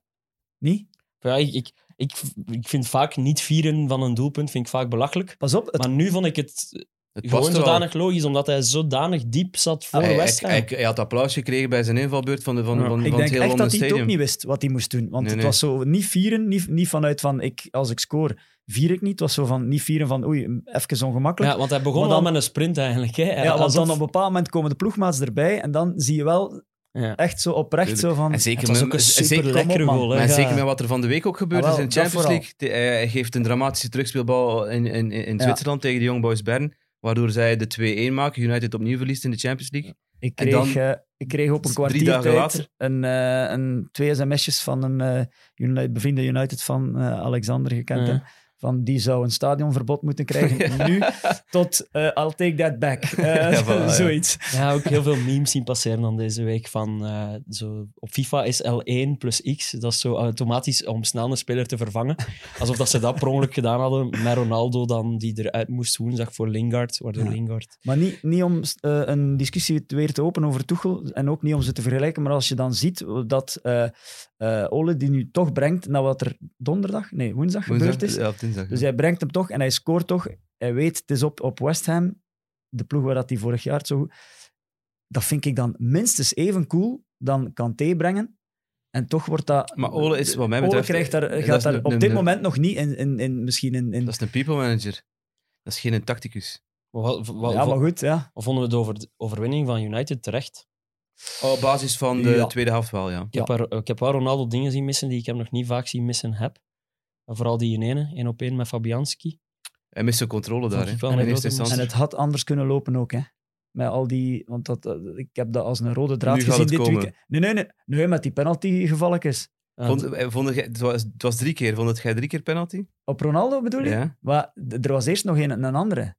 niet? Ja, ik, ik, ik, ik vind vaak niet vieren van een doelpunt vind ik vaak belachelijk. Pas op, het, Maar nu vond ik het Het gewoon al. zodanig logisch, omdat hij zodanig diep zat voor Hij, West hij, Ham. hij, hij had applaus gekregen bij zijn invalbeurt van, de, van, Ja. van, ik van het denk echt dat hij het Stadium. ook niet wist wat hij moest doen. Want Nee, het nee. was zo niet vieren, niet, niet vanuit van ik, als ik score, vier ik niet. Het was zo van niet vieren van oei, even ongemakkelijk. ja, want hij begon Maar al dan- met een sprint eigenlijk. Hè. Ja, want Alsof- dan op een bepaald moment komen de ploegmaats erbij en dan zie je wel Ja. echt zo oprecht Tuurlijk. zo van... En zeker Het was met- ook een zeker- lekkere goal. hè. Maar Ja. zeker met wat er van de week ook gebeurd Ah, is in de Champions League. De- hij geeft een dramatische terugspeelbal in, in, in Ja. Zwitserland tegen de Young Boys Bern, waardoor zij de 2-1 maken. United opnieuw verliest in de Champions League. Ik kreeg, dan- eh, ik kreeg op een drie kwartier dagen tijd later? een, eh, een, twee sms'jes van een eh, United, bevriende United van Alexander, gekend Ja. Van die zou een stadionverbod moeten krijgen. Nu tot eh, I'll take that back. Eh, Ja, voilà, zoiets. Ja, ook heel veel memes zien passeren dan deze week. Van, eh, zo, op FIFA is L1 plus X. Dat is zo automatisch om snel een speler te vervangen. Alsof dat ze dat per ongeluk gedaan hadden met Ronaldo dan, die eruit moest woensdag voor Lingard. Waardoor Ja. Lingard... Maar niet, niet om eh, een discussie weer te openen over Tuchel en ook niet om ze te vergelijken, maar als je dan ziet dat eh Ole die nu toch brengt naar wat er donderdag, nee, woensdag, gebeurd is. Ja, dinsdag. Dus hij brengt hem toch en hij scoort toch. Hij weet, het is op, op West Ham, de ploeg waar dat hij vorig jaar zo goed... Dat vind ik dan minstens even cool dan Kanté brengen. En toch wordt dat... Maar Ole is wat mij Ole betreft... krijgt daar, dat gaat daar een- op een- dit moment nog niet in, in, in misschien in... in Dat is een people manager. Dat is geen een tacticus. Wat, wat, ja, maar goed, ja. wat vonden we de, over, de overwinning van United terecht? Op basis van de Ja. tweede helft wel, ja. Ik heb, er, ik heb wel Ronaldo dingen zien missen die ik hem nog niet vaak zien missen heb. En vooral die in ene, één op één met Fabianski. Hij mist zijn controle daar, Vond hè. ik wel in een eerste grote instantie. En het had anders kunnen lopen ook, hè. Met al die... Want dat, eh, ik heb dat als een rode draad Nu gaat gezien het dit komen. weekend. Nee, nee, nee. Nee, met die penaltygevalletjes. Vond, eh, vond jij- het, was, het was drie keer. Vond het jij drie keer penalty? Op Ronaldo bedoel je? Ja. Maar d- er was eerst nog een, een andere.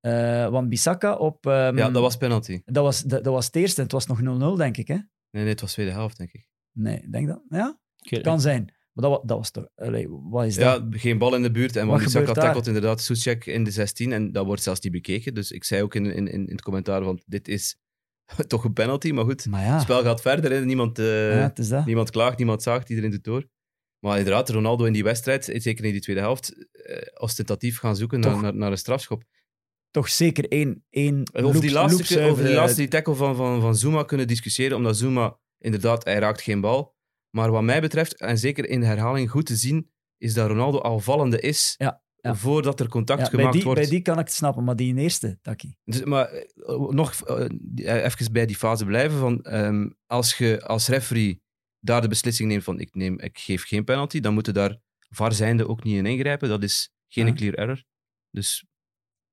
Eh want Bissaka op... ehm, ja, dat was penalty. dat, was, dat, dat was het eerste. Het was nog 0-0, denk ik, hè? Nee, nee, het was tweede helft, denk ik. Nee, ik denk dat. Ja? Kan zijn. Maar dat, wa- dat was toch... allee, wat is dat? Ja, geen bal in de buurt. En Wat daar? tackelt inderdaad Soesjek in de 16. En dat wordt zelfs niet bekeken. Dus ik zei ook in, in, in, in het commentaar van dit is toch een penalty. Maar goed, Maar ja, het spel gaat verder. Hè. Niemand, eh, ja, niemand klaagt, niemand zaagt, iedereen doet door. Maar inderdaad, Ronaldo in die wedstrijd, zeker in die tweede helft, eh, ostentatief gaan zoeken naar, naar een strafschop. Toch zeker één, één Over die laatste, over die laatste die tackle van, van, van Zuma kunnen discussiëren, omdat Zuma, inderdaad, hij raakt geen bal. Maar wat mij betreft, en zeker in de herhaling goed te zien, is dat Ronaldo al vallende is Ja, ja. voordat er contact Ja, bij, gemaakt die, wordt. bij die kan ik het snappen, maar die in eerste, Taki. Dus, maar eh, nog eh, even bij die fase blijven. Van, ehm, als je als referee daar de beslissing neemt van ik, neem, ik geef geen penalty, dan moeten daar VAR zijnde ook niet in ingrijpen. Dat is geen clear error. Dus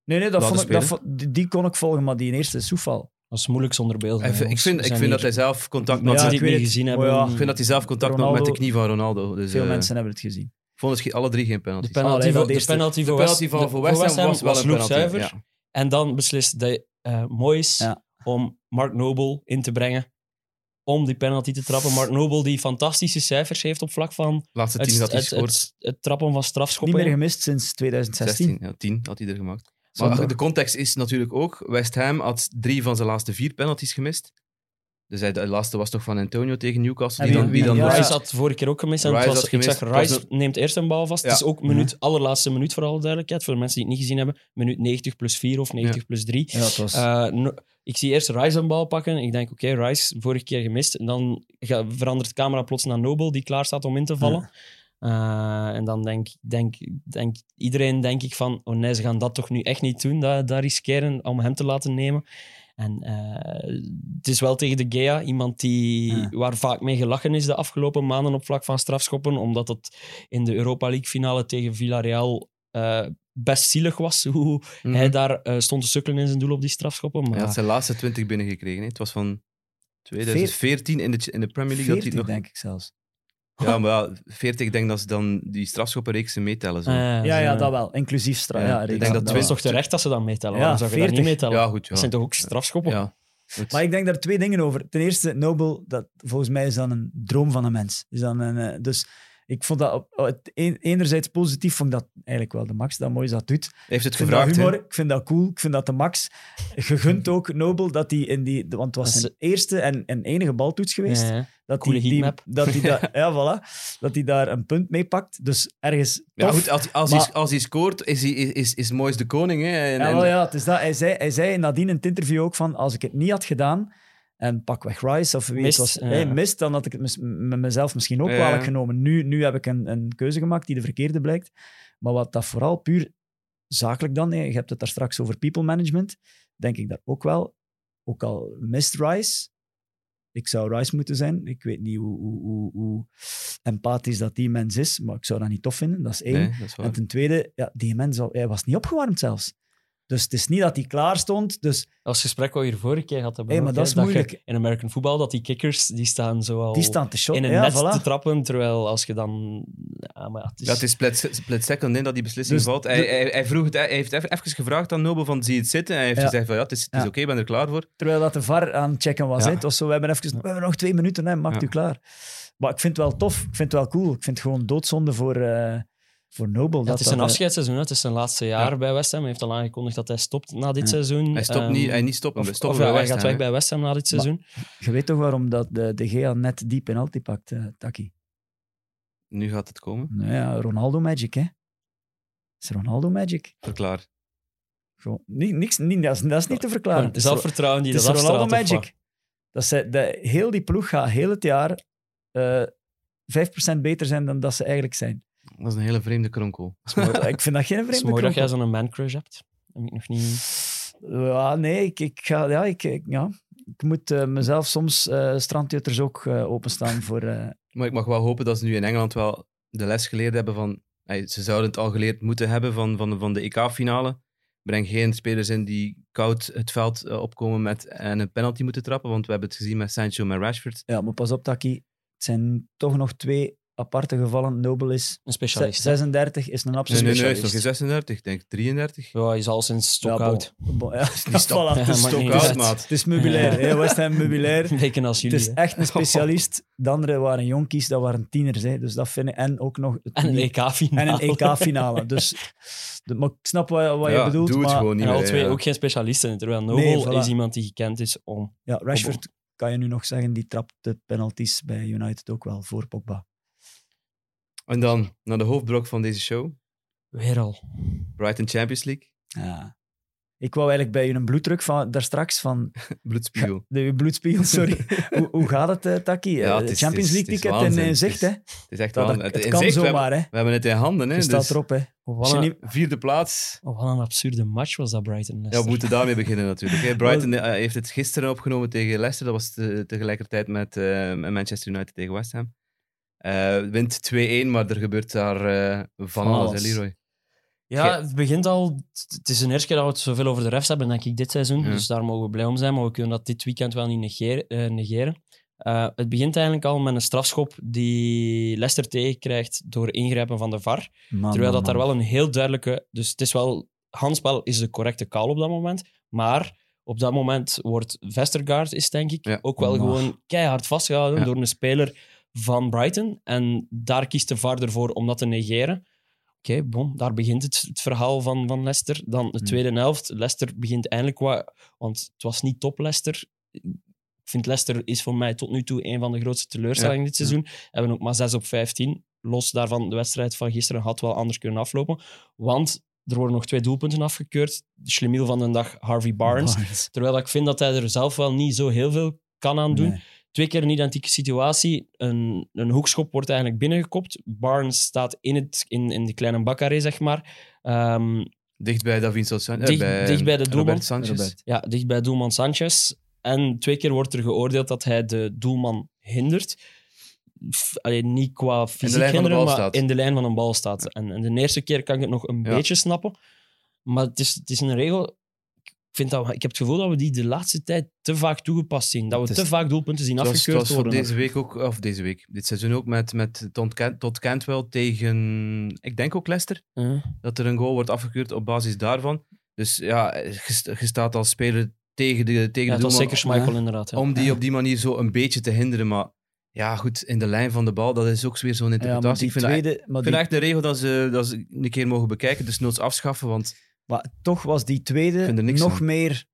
Nee, nee, dat Laten vond ik, dat vond- die, kon ik volgen, maar die in eerste is soeval. Dat is moeilijk zonder beeld. ik vind, ik vind dat hij zelf contact maakt. ja, ik weet niet gezien hebben. ja, Ik vind dat hij zelf contact maakt met de knie van Ronaldo. Dus, Veel eh, mensen hebben het gezien. Ik vond het alle drie geen penalty. de penalty, Allee, voor, dat de penalty De voor penalty West, van de- voor West Ham was wel een. Ja. En dan beslist de, eh Moyes Ja. om Mark Noble in te brengen om die penalty te trappen. Mark Noble die fantastische cijfers heeft op vlak van Laatste het, hij het, gescoord. het, het trappen van Niet strafschoppen. meer gemist sinds 2016. 16, ja, 10 had hij er gemaakt. Maar de context is natuurlijk ook, West Ham had drie van zijn laatste vier penalties gemist. Dus hij, de laatste was toch van Antonio tegen Newcastle. En Die wie- dan, wie dan ja, Rice- had vorige keer ook gemist. En het Rice was, had ik zeg, Het was Rice neemt eerst een bal vast. Ja. Het is ook minuut, allerlaatste minuut voor alle duidelijkheid. Voor de mensen die het niet gezien hebben. Minuut 90 plus 4 of 90 plus 3. Ja, het was... Eh, no- ik zie eerst Rice een bal pakken. Ik denk, oké, Rice, vorige keer gemist. En dan verandert de camera plots naar Nobel, die klaar staat om in te vallen. Eh, en dan denk, denk, denk iedereen, denk ik, van... Oh nee, ze gaan dat toch nu echt niet doen, dat, dat riskeren om hem te laten nemen. En eh, het is wel tegen de Gea, iemand die, Ja. waar vaak mee gelachen is de afgelopen maanden op vlak van strafschoppen, omdat het in de Europa League finale tegen Villarreal eh, best zielig was hoe Mhm. hij daar stond te sukkelen in zijn doel op die strafschoppen. Maar Hij had zijn laatste 20 binnengekregen. hè. Het was van 2014 in de, in de Premier League. dat 40, hij nog, denk ik zelfs. Ja, maar ja, 40, ik denk dat ze dan die strafschoppenreeksen meetellen. Zo. Eh, Ja, zo, ja, dat wel. Inclusief straf. Ja, Ja, ik denk dat Dat twee- is toch terecht dat ze dat meetellen? Ja, zou je dat 40. niet meetellen? ja, goed. Ja. Dat zijn toch ook strafschoppen? ja. Maar ik denk daar twee dingen over. Ten eerste, Nobel, dat, volgens mij is dat een droom van een mens. Is dan een, eh, dus ik vond dat een- enerzijds positief, vond ik dat eigenlijk wel de max, dat mooi dat doet. Hij heeft het Ik vind dat gevraagd. humor, ik vind dat cool, ik vind dat de max. Gegund ook Nobel dat hij in die, want het was zijn eerste en, en enige baltoets geweest. Ja, ja. dat coole hij die, dat daar, ja, voilà, dat hij daar een punt mee pakt. Dus ergens Ja, goed, als, als, Maar- hij, als hij scoort, is, hij, is, is, is Moyes de koning. Hè. En, Ja, wel, ja, het is dat. Hij, zei, hij zei nadien in het interview ook van, als ik het niet had gedaan, en pak weg Rice of wie Mist, het was, ja. hey, mist, dan had ik het mis- met mezelf misschien ook Ja. kwalijk genomen. Nu, nu heb ik een, een keuze gemaakt die de verkeerde blijkt. Maar wat dat vooral puur zakelijk dan, je hebt het daar straks over people management, denk ik daar ook wel, ook al mist Rice, ik zou Rice moeten zijn. Ik weet niet hoe, hoe, hoe, hoe empathisch dat die mens is, maar ik zou dat niet tof vinden. Dat is één. Nee, dat is waar. En ten tweede, ja, die mens hij was niet opgewarmd zelfs. Dus het is niet dat hij klaar stond. Dus Als gesprek wat we hier vorige keer hadden. Hey, maar ook, dat is je moeilijk. in American football, dat die kickers, die staan zo al die staan te shot. in een ja, net voilà. te trappen, terwijl als je dan... Ja, maar ja, het is, Ja, het is split, split second in dat die beslissing Dus valt. Hij, de- hij, hij, vroeg het, hij heeft even, gevraagd aan Nobel van zie je het zitten? En hij heeft Ja. gezegd van ja, het is, het is oké, ik ben er klaar voor. Terwijl dat de VAR aan het checken was. Was zo, we hebben, even, we hebben nog twee minuten, hè, maakt Ja. u klaar. Maar ik vind het wel tof. Ik vind het wel cool. Ik vind het gewoon doodzonde voor, eh voor Nobel. Ja, dat het is dat, een eh, afscheidsseizoen, hè. het is zijn laatste jaar Ja. bij West Ham. Hij heeft al aangekondigd dat hij stopt na dit Ja. seizoen. Hij stopt Ehm, niet, hij niet stoppen. Of, We stoppen of ja, bij hij gaat weg bij West Ham na dit Maar- seizoen. Je weet toch waarom dat de, de Gea net die penalty pakt, eh Taki? Nu gaat het komen. Nou ja, Ronaldo Magic, hè? Dat is Ronaldo Magic. Verklaar. Gewoon, niet, niks, niet, dat, is, dat is niet te verklaren. Gewoon Het is zelfvertrouwen die Het dat is Ronaldo afstraalt. of wat? Magic. Dat ze, de, heel die ploeg gaat heel het jaar eh 5% beter zijn dan dat ze eigenlijk zijn. Dat is een hele vreemde kronkel. ik vind dat geen Het is vreemde mooi dat jij kronkel. zo'n man-crush hebt. Heb ik nog niet... Ja, nee, ik, ik, ga, ja, ik, ik- ja, ik moet eh, mezelf soms eh strandjutters ook eh, openstaan voor... eh, Maar ik mag wel hopen dat ze nu in Engeland wel de les geleerd hebben van... ze zouden het al geleerd moeten hebben van, van, van de EK-finale. Breng geen spelers in die koud het veld opkomen met, en een penalty moeten trappen. Want we hebben het gezien met Sancho en Rashford. ja, maar pas op, Taki. Het zijn toch nog twee aparte gevallen. Nobel is Een specialist. hè. 36, is een Nee, absoluut nee, nee, is specialist. nog geen 36, ik denk 33. Ja, hij is al sinds Ja, bon. stokoud. Bon, ja, Die stok- voilà, Ja, het, is, maakt Stok niet uit, uit. maat. het is meubilair. hè, West Ham meubilair. Als Het jullie. is hè. echt een specialist. De anderen waren jonkies, dat waren tieners. Hè. Dus dat vind ik. En ook nog. het En een EK-finale. en een EK-finale. Dus de- maar ik snap wat, wat Ja, je bedoelt. doe het maar gewoon niet En meer. twee ja. ook geen specialisten. Terwijl Nobel Nee, voilà. is iemand die gekend is om... ja, Rashford kan je nu nog zeggen, die trapt de penalties bij United ook wel voor Pogba. En dan naar de hoofdblok van deze show. Weer al. Brighton Champions League. Ja. Ik wou eigenlijk bij je een bloeddruk van daar straks van Bloedspiegel. de bloedspiegel, sorry. hoe, hoe gaat het, eh, Taki? Ja, Eh, het is- Champions het League het ticket in waanzin. eh, zicht, hè? Het is echt wel... het, het, het in kan zicht, zomaar, hè? we hebben het in handen. Hè, Je staat dus erop, hè? Wat, een, vierde plaats. oh, wat een absurde match was dat, Brighton. Ja, we moeten daarmee beginnen natuurlijk. Hè. Brighton heeft het gisteren opgenomen tegen Leicester. Dat was te- tegelijkertijd met, met Manchester United tegen West Ham. Eh, wint 2-1, maar er gebeurt daar eh, van Van alles, alles. hè, Leroy. Ja, het begint al... Het is de eerste keer dat we het zoveel over de refs hebben, denk ik, dit seizoen. Ja. Dus daar mogen we blij om zijn. Maar we kunnen dat dit weekend wel niet negeren. eh, negeren. Eh, het begint eigenlijk al met een strafschop die Leicester tegenkrijgt door ingrijpen van de VAR. Man, Terwijl man, dat daar man. wel een heel duidelijke... Dus het is wel... Handspel is de correcte call op dat moment. Maar op dat moment wordt Vestergaard, is denk ik, Ja. ook wel gewoon keihard vastgehouden Ja. door een speler van Brighton. En daar kiest de VAR ervoor om dat te negeren. Oké, bon, daar begint het, het verhaal van, van Leicester. Dan de Hmm. tweede helft. Leicester begint eindelijk wat... Want het was niet top Leicester. Ik vind Leicester is voor mij tot nu toe een van de grootste teleurstellingen Ja. dit seizoen. Hebben ook maar 6 op 15. Los daarvan, de wedstrijd van gisteren had wel anders kunnen aflopen. Want er worden nog twee doelpunten afgekeurd. De schlemiel van de dag, Harvey Barnes. Barnes. Terwijl ik vind dat hij er zelf wel niet zo heel veel kan aan doen. Nee. Twee keer een identieke situatie. Een, een hoekschop wordt eigenlijk binnengekopt. Barnes staat in, het, in, in de kleine bakkaré, zeg maar. Ehm, Dicht bij Davinson Sanchez. Dicht- bij, dicht bij de doelman. Sanchez. Robert. ja, dicht bij doelman Sanchez. En twee keer wordt er geoordeeld dat hij de doelman hindert. F- Allee, niet qua fysiek hinderen, maar staat. in de lijn van een bal staat. En, en de eerste keer kan ik het nog een Ja. beetje snappen. Maar het is, het is een regel... Ik, vind dat, ik heb het gevoel dat we die de laatste tijd te vaak toegepast zien. Dat we te vaak doelpunten zien afgekeurd was worden. deze week ook, of deze week, dit seizoen ook met, met Todd, Cant, Todd Cantwell tegen, ik denk ook Leicester, Ja. dat er een goal wordt afgekeurd op basis daarvan. Dus ja, je st- je staat als speler tegen de, tegen Ja, de zeker Schmeichel Ja. inderdaad. Ja. om die Ja. op die manier zo een beetje te hinderen. Maar ja, goed, in de lijn van de bal, dat is ook weer zo'n Ja, maar interpretatie. ik vind, tweede, maar ik die vind echt een regel dat ze, dat ze een keer mogen bekijken, dus noods afschaffen, want Maar toch was die tweede nog aan. meer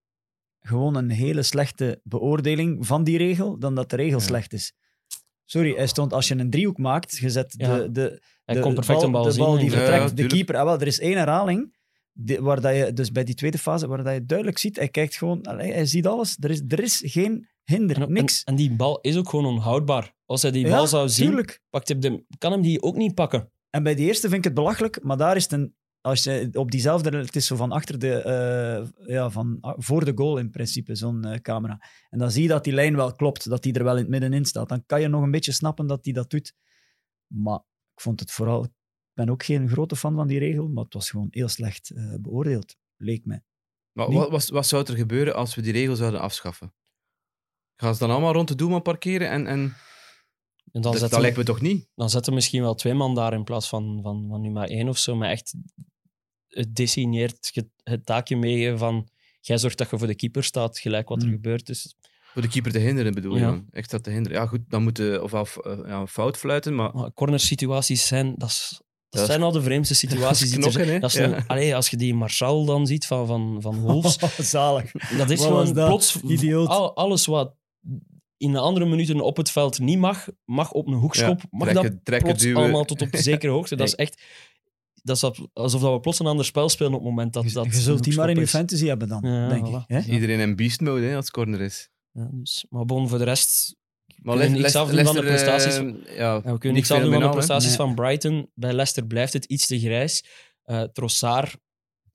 gewoon een hele slechte beoordeling van die regel dan dat de regel Ja. slecht is. Sorry, hij stond, als je een driehoek maakt, je zet Ja. de, de, Hij de perfect bal de die vertrekt, ja, de keeper. Ah, wel, er is één herhaling, die- waar dat je, dus bij die tweede fase, waar dat je duidelijk ziet, hij kijkt gewoon, allee, hij ziet alles, er is, er is geen hinder, En, niks. en, en die bal is ook gewoon onhoudbaar. Als hij die Ja, bal zou zien, tuurlijk. pakt hij hem, kan hem die ook niet pakken. En bij die eerste vind ik het belachelijk, maar daar is het een. Als je op diezelfde, het is zo van achter de, eh, ja, van ah, voor de goal in principe, zo'n eh, camera. En dan zie je dat die lijn wel klopt, dat die er wel in het middenin staat. Dan kan je nog een beetje snappen dat die dat doet. Maar ik vond het vooral, ik ben ook geen grote fan van die regel, maar het was gewoon heel slecht eh, beoordeeld, leek mij. maar wat, wat, wat zou er gebeuren als we die regel zouden afschaffen? Gaan ze dan allemaal rond de doelman parkeren? En, en En dan dat, zetten dat we- lijkt me toch niet? dan zetten we misschien wel twee man daar in plaats van, van, van nu maar één of zo. Maar echt het designeert het, het taakje meegeven van jij zorgt dat je voor de keeper staat, gelijk wat er Hmm. gebeurt. Dus, Voor de keeper te hinderen bedoel je Ja. dan? Echt dat te hinderen. Ja goed, dan moeten ofwel eh, ja, fout fluiten, maar maar cornersituaties zijn, dat, is, dat, Dat is- zijn al de vreemdste situaties. die knokken, hè? Dat is een- Ja. allee, als je die Marshall dan ziet van, van, van Wolves, Zalig. dat is Wat gewoon plots Idioot. al- alles wat in de andere minuten op het veld niet mag, mag op een hoekschop, mag dat trekken, trekken, plots duwen. allemaal tot op een zekere hoogte. Dat is echt... Dat is alsof dat we plots een ander spel spelen op het moment dat Je, dat je zult die maar in je fantasy hebben dan, Ja, denk voilà. ik. Hè? Iedereen in beast mode hè, als het corner is. Ja, dus, maar bon, voor de rest... Maar kunnen Les- niks Les- afdoen van de eh, prestaties ja, Ja, we kunnen niet niks afdoen van de prestaties Nee. van Brighton. Bij Leicester blijft het iets te grijs. Eh Trossard,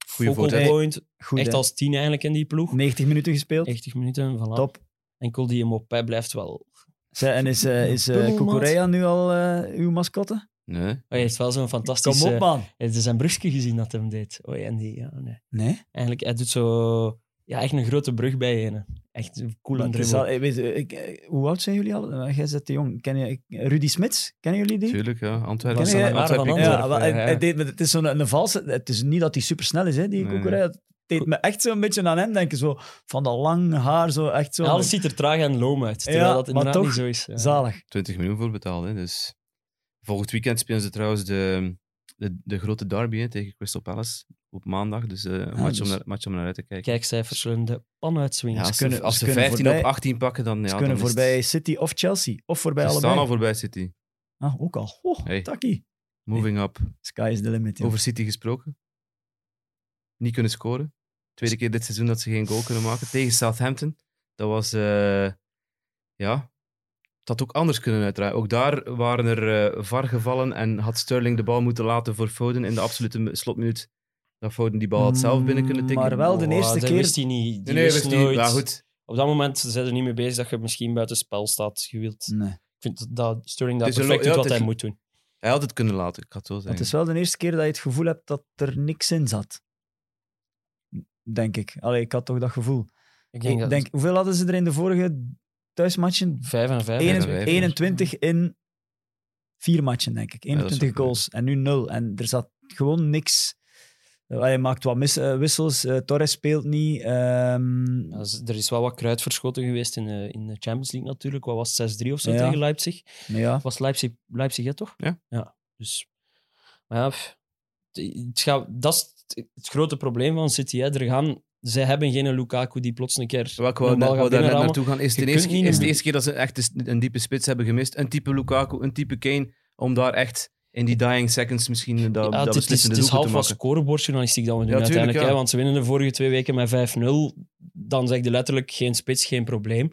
Goeie focal point, Goed, echt hè? als tien eigenlijk in die ploeg. 90 minuten gespeeld. 90 minuten, voilà. Top. Enkel die Mopé blijft wel... Zij, en is, eh is. Cucurella nu al eh, uw mascotte? Nee. Oh, hij heeft wel zo'n Kom fantastisch... op, man. Het is zijn brugje gezien dat hem deed. Oh, en die, ja, nee. Nee? Eigenlijk, hij doet zo... ja, echt een grote brug bij een. Echt een coole Maar het is dribbel. al- weet je, ik, hoe oud zijn jullie al? Jij zit te jong. Ken je, ik- Rudy Smits, kennen jullie die? Tuurlijk, ja. Antwerpen. Ken je-. Ja, hij- hij het is zo'n een, valse. Het is niet dat hij super snel is, hè, die Nee, Kukurea. Deed me echt zo'n beetje aan hem denken. Zo, van dat lang haar, zo echt zo. Ja, alles ziet er traag en loom uit. Terwijl Ja, dat maar inderdaad toch niet zo is. Ja. Zalig. 20 miljoen voor betaald. Hè. Dus volgend weekend spelen ze trouwens de, de, de grote derby hè, tegen Crystal Palace op maandag. Dus eh een match, dus- om naar, match om naar uit te kijken. Kijkcijfers zullen de pan uitswingen. Ja, als, kunnen- ze, als ze ze kunnen 15 voorbij- op 18 pakken, dan, ja, Ze dan kunnen het- voorbij City of Chelsea. Of voorbij Ze allebei. staan al voorbij City. Ah, ook al. Oh, Hey. takkie. Moving up. Sky is the limit. Over City gesproken. Niet kunnen scoren. Tweede keer dit seizoen dat ze geen goal kunnen maken. Tegen Southampton. Dat was... eh, ja... Het had ook anders kunnen uitdraaien. Ook daar waren er eh VAR gevallen en had Sterling de bal moeten laten voor Foden in de absolute slotminuut. Dat Foden die bal had zelf binnen kunnen tikken. Maar wel de Oh, eerste dat keer- wist hij niet. Die Nee, wist nooit. Ja, goed. Op dat moment zijn er niet mee bezig dat je misschien buiten spel staat. Je wilt, Nee. Ik vind dat Sterling een perfect doet ja, wat hij moet doen. Hij had het kunnen laten, ik ga het zo zeggen. Het is wel de eerste keer dat je het gevoel hebt dat er niks in zat. Denk ik. Allee, ik had toch dat gevoel. Ik denk Ik dat denk, hoeveel hadden ze er in de vorige thuismatchen? 5 en 5. Ene- 21, 21 in vier matchen, denk ik. dat is 21 ook, goals. En nu nul. En er zat gewoon niks. Eh, Hij maakt wat mis, eh, wissels. eh, Torres speelt niet. ehm, er is wel wat kruid verschoten geweest in de, in de Champions League natuurlijk. Wat was het, 6-3 of zo Ja. tegen Leipzig? ja, Was Leipzig, Leipzig hè, toch? Ja. ja dus, maar ja, pff, het gaat, dat is het, het grote probleem van City. Hè. Er gaan, zij hebben geen Lukaku die plots een keer wou gaat daar naartoe gaan. Is de eerste, niet is de eerste keer dat ze echt een, diepe spits hebben gemist? Een type Lukaku, een type Kane, om daar echt in die dying seconds misschien dat, Ja, dat het, is- het is, half wat maken. scorebordjournalistiek dat we doen Ja, uiteindelijk. ja. Hè, want ze winnen de vorige twee weken met 5-0. Dan zeg je letterlijk geen spits, geen probleem.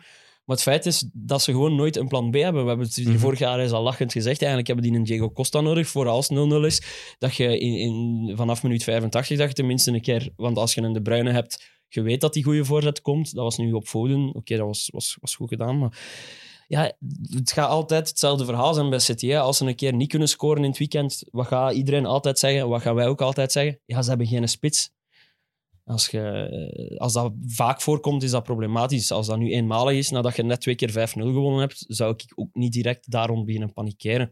Maar het feit is dat ze gewoon nooit een plan B hebben. We hebben het hier Mhm. vorig jaar eens al lachend gezegd. Eigenlijk hebben die een Diego Costa nodig voor als 0-0 is. Dat je in, in, vanaf minuut 85 dat je tenminste een keer... Want als je een De Bruyne hebt, je weet dat die goede voorzet komt. Dat was nu op Foden. Oké, dat was, was, was goed gedaan, maar... Ja, het gaat altijd hetzelfde verhaal zijn bij City. Hè. Als ze een keer niet kunnen scoren in het weekend, wat gaat iedereen altijd zeggen? Wat gaan wij ook altijd zeggen? Ja, ze hebben geen spits. Als, je, als dat vaak voorkomt, is dat problematisch. Als dat nu eenmalig is, nadat je net twee keer 5-0 gewonnen hebt, zou ik ook niet direct daarom beginnen panikeren.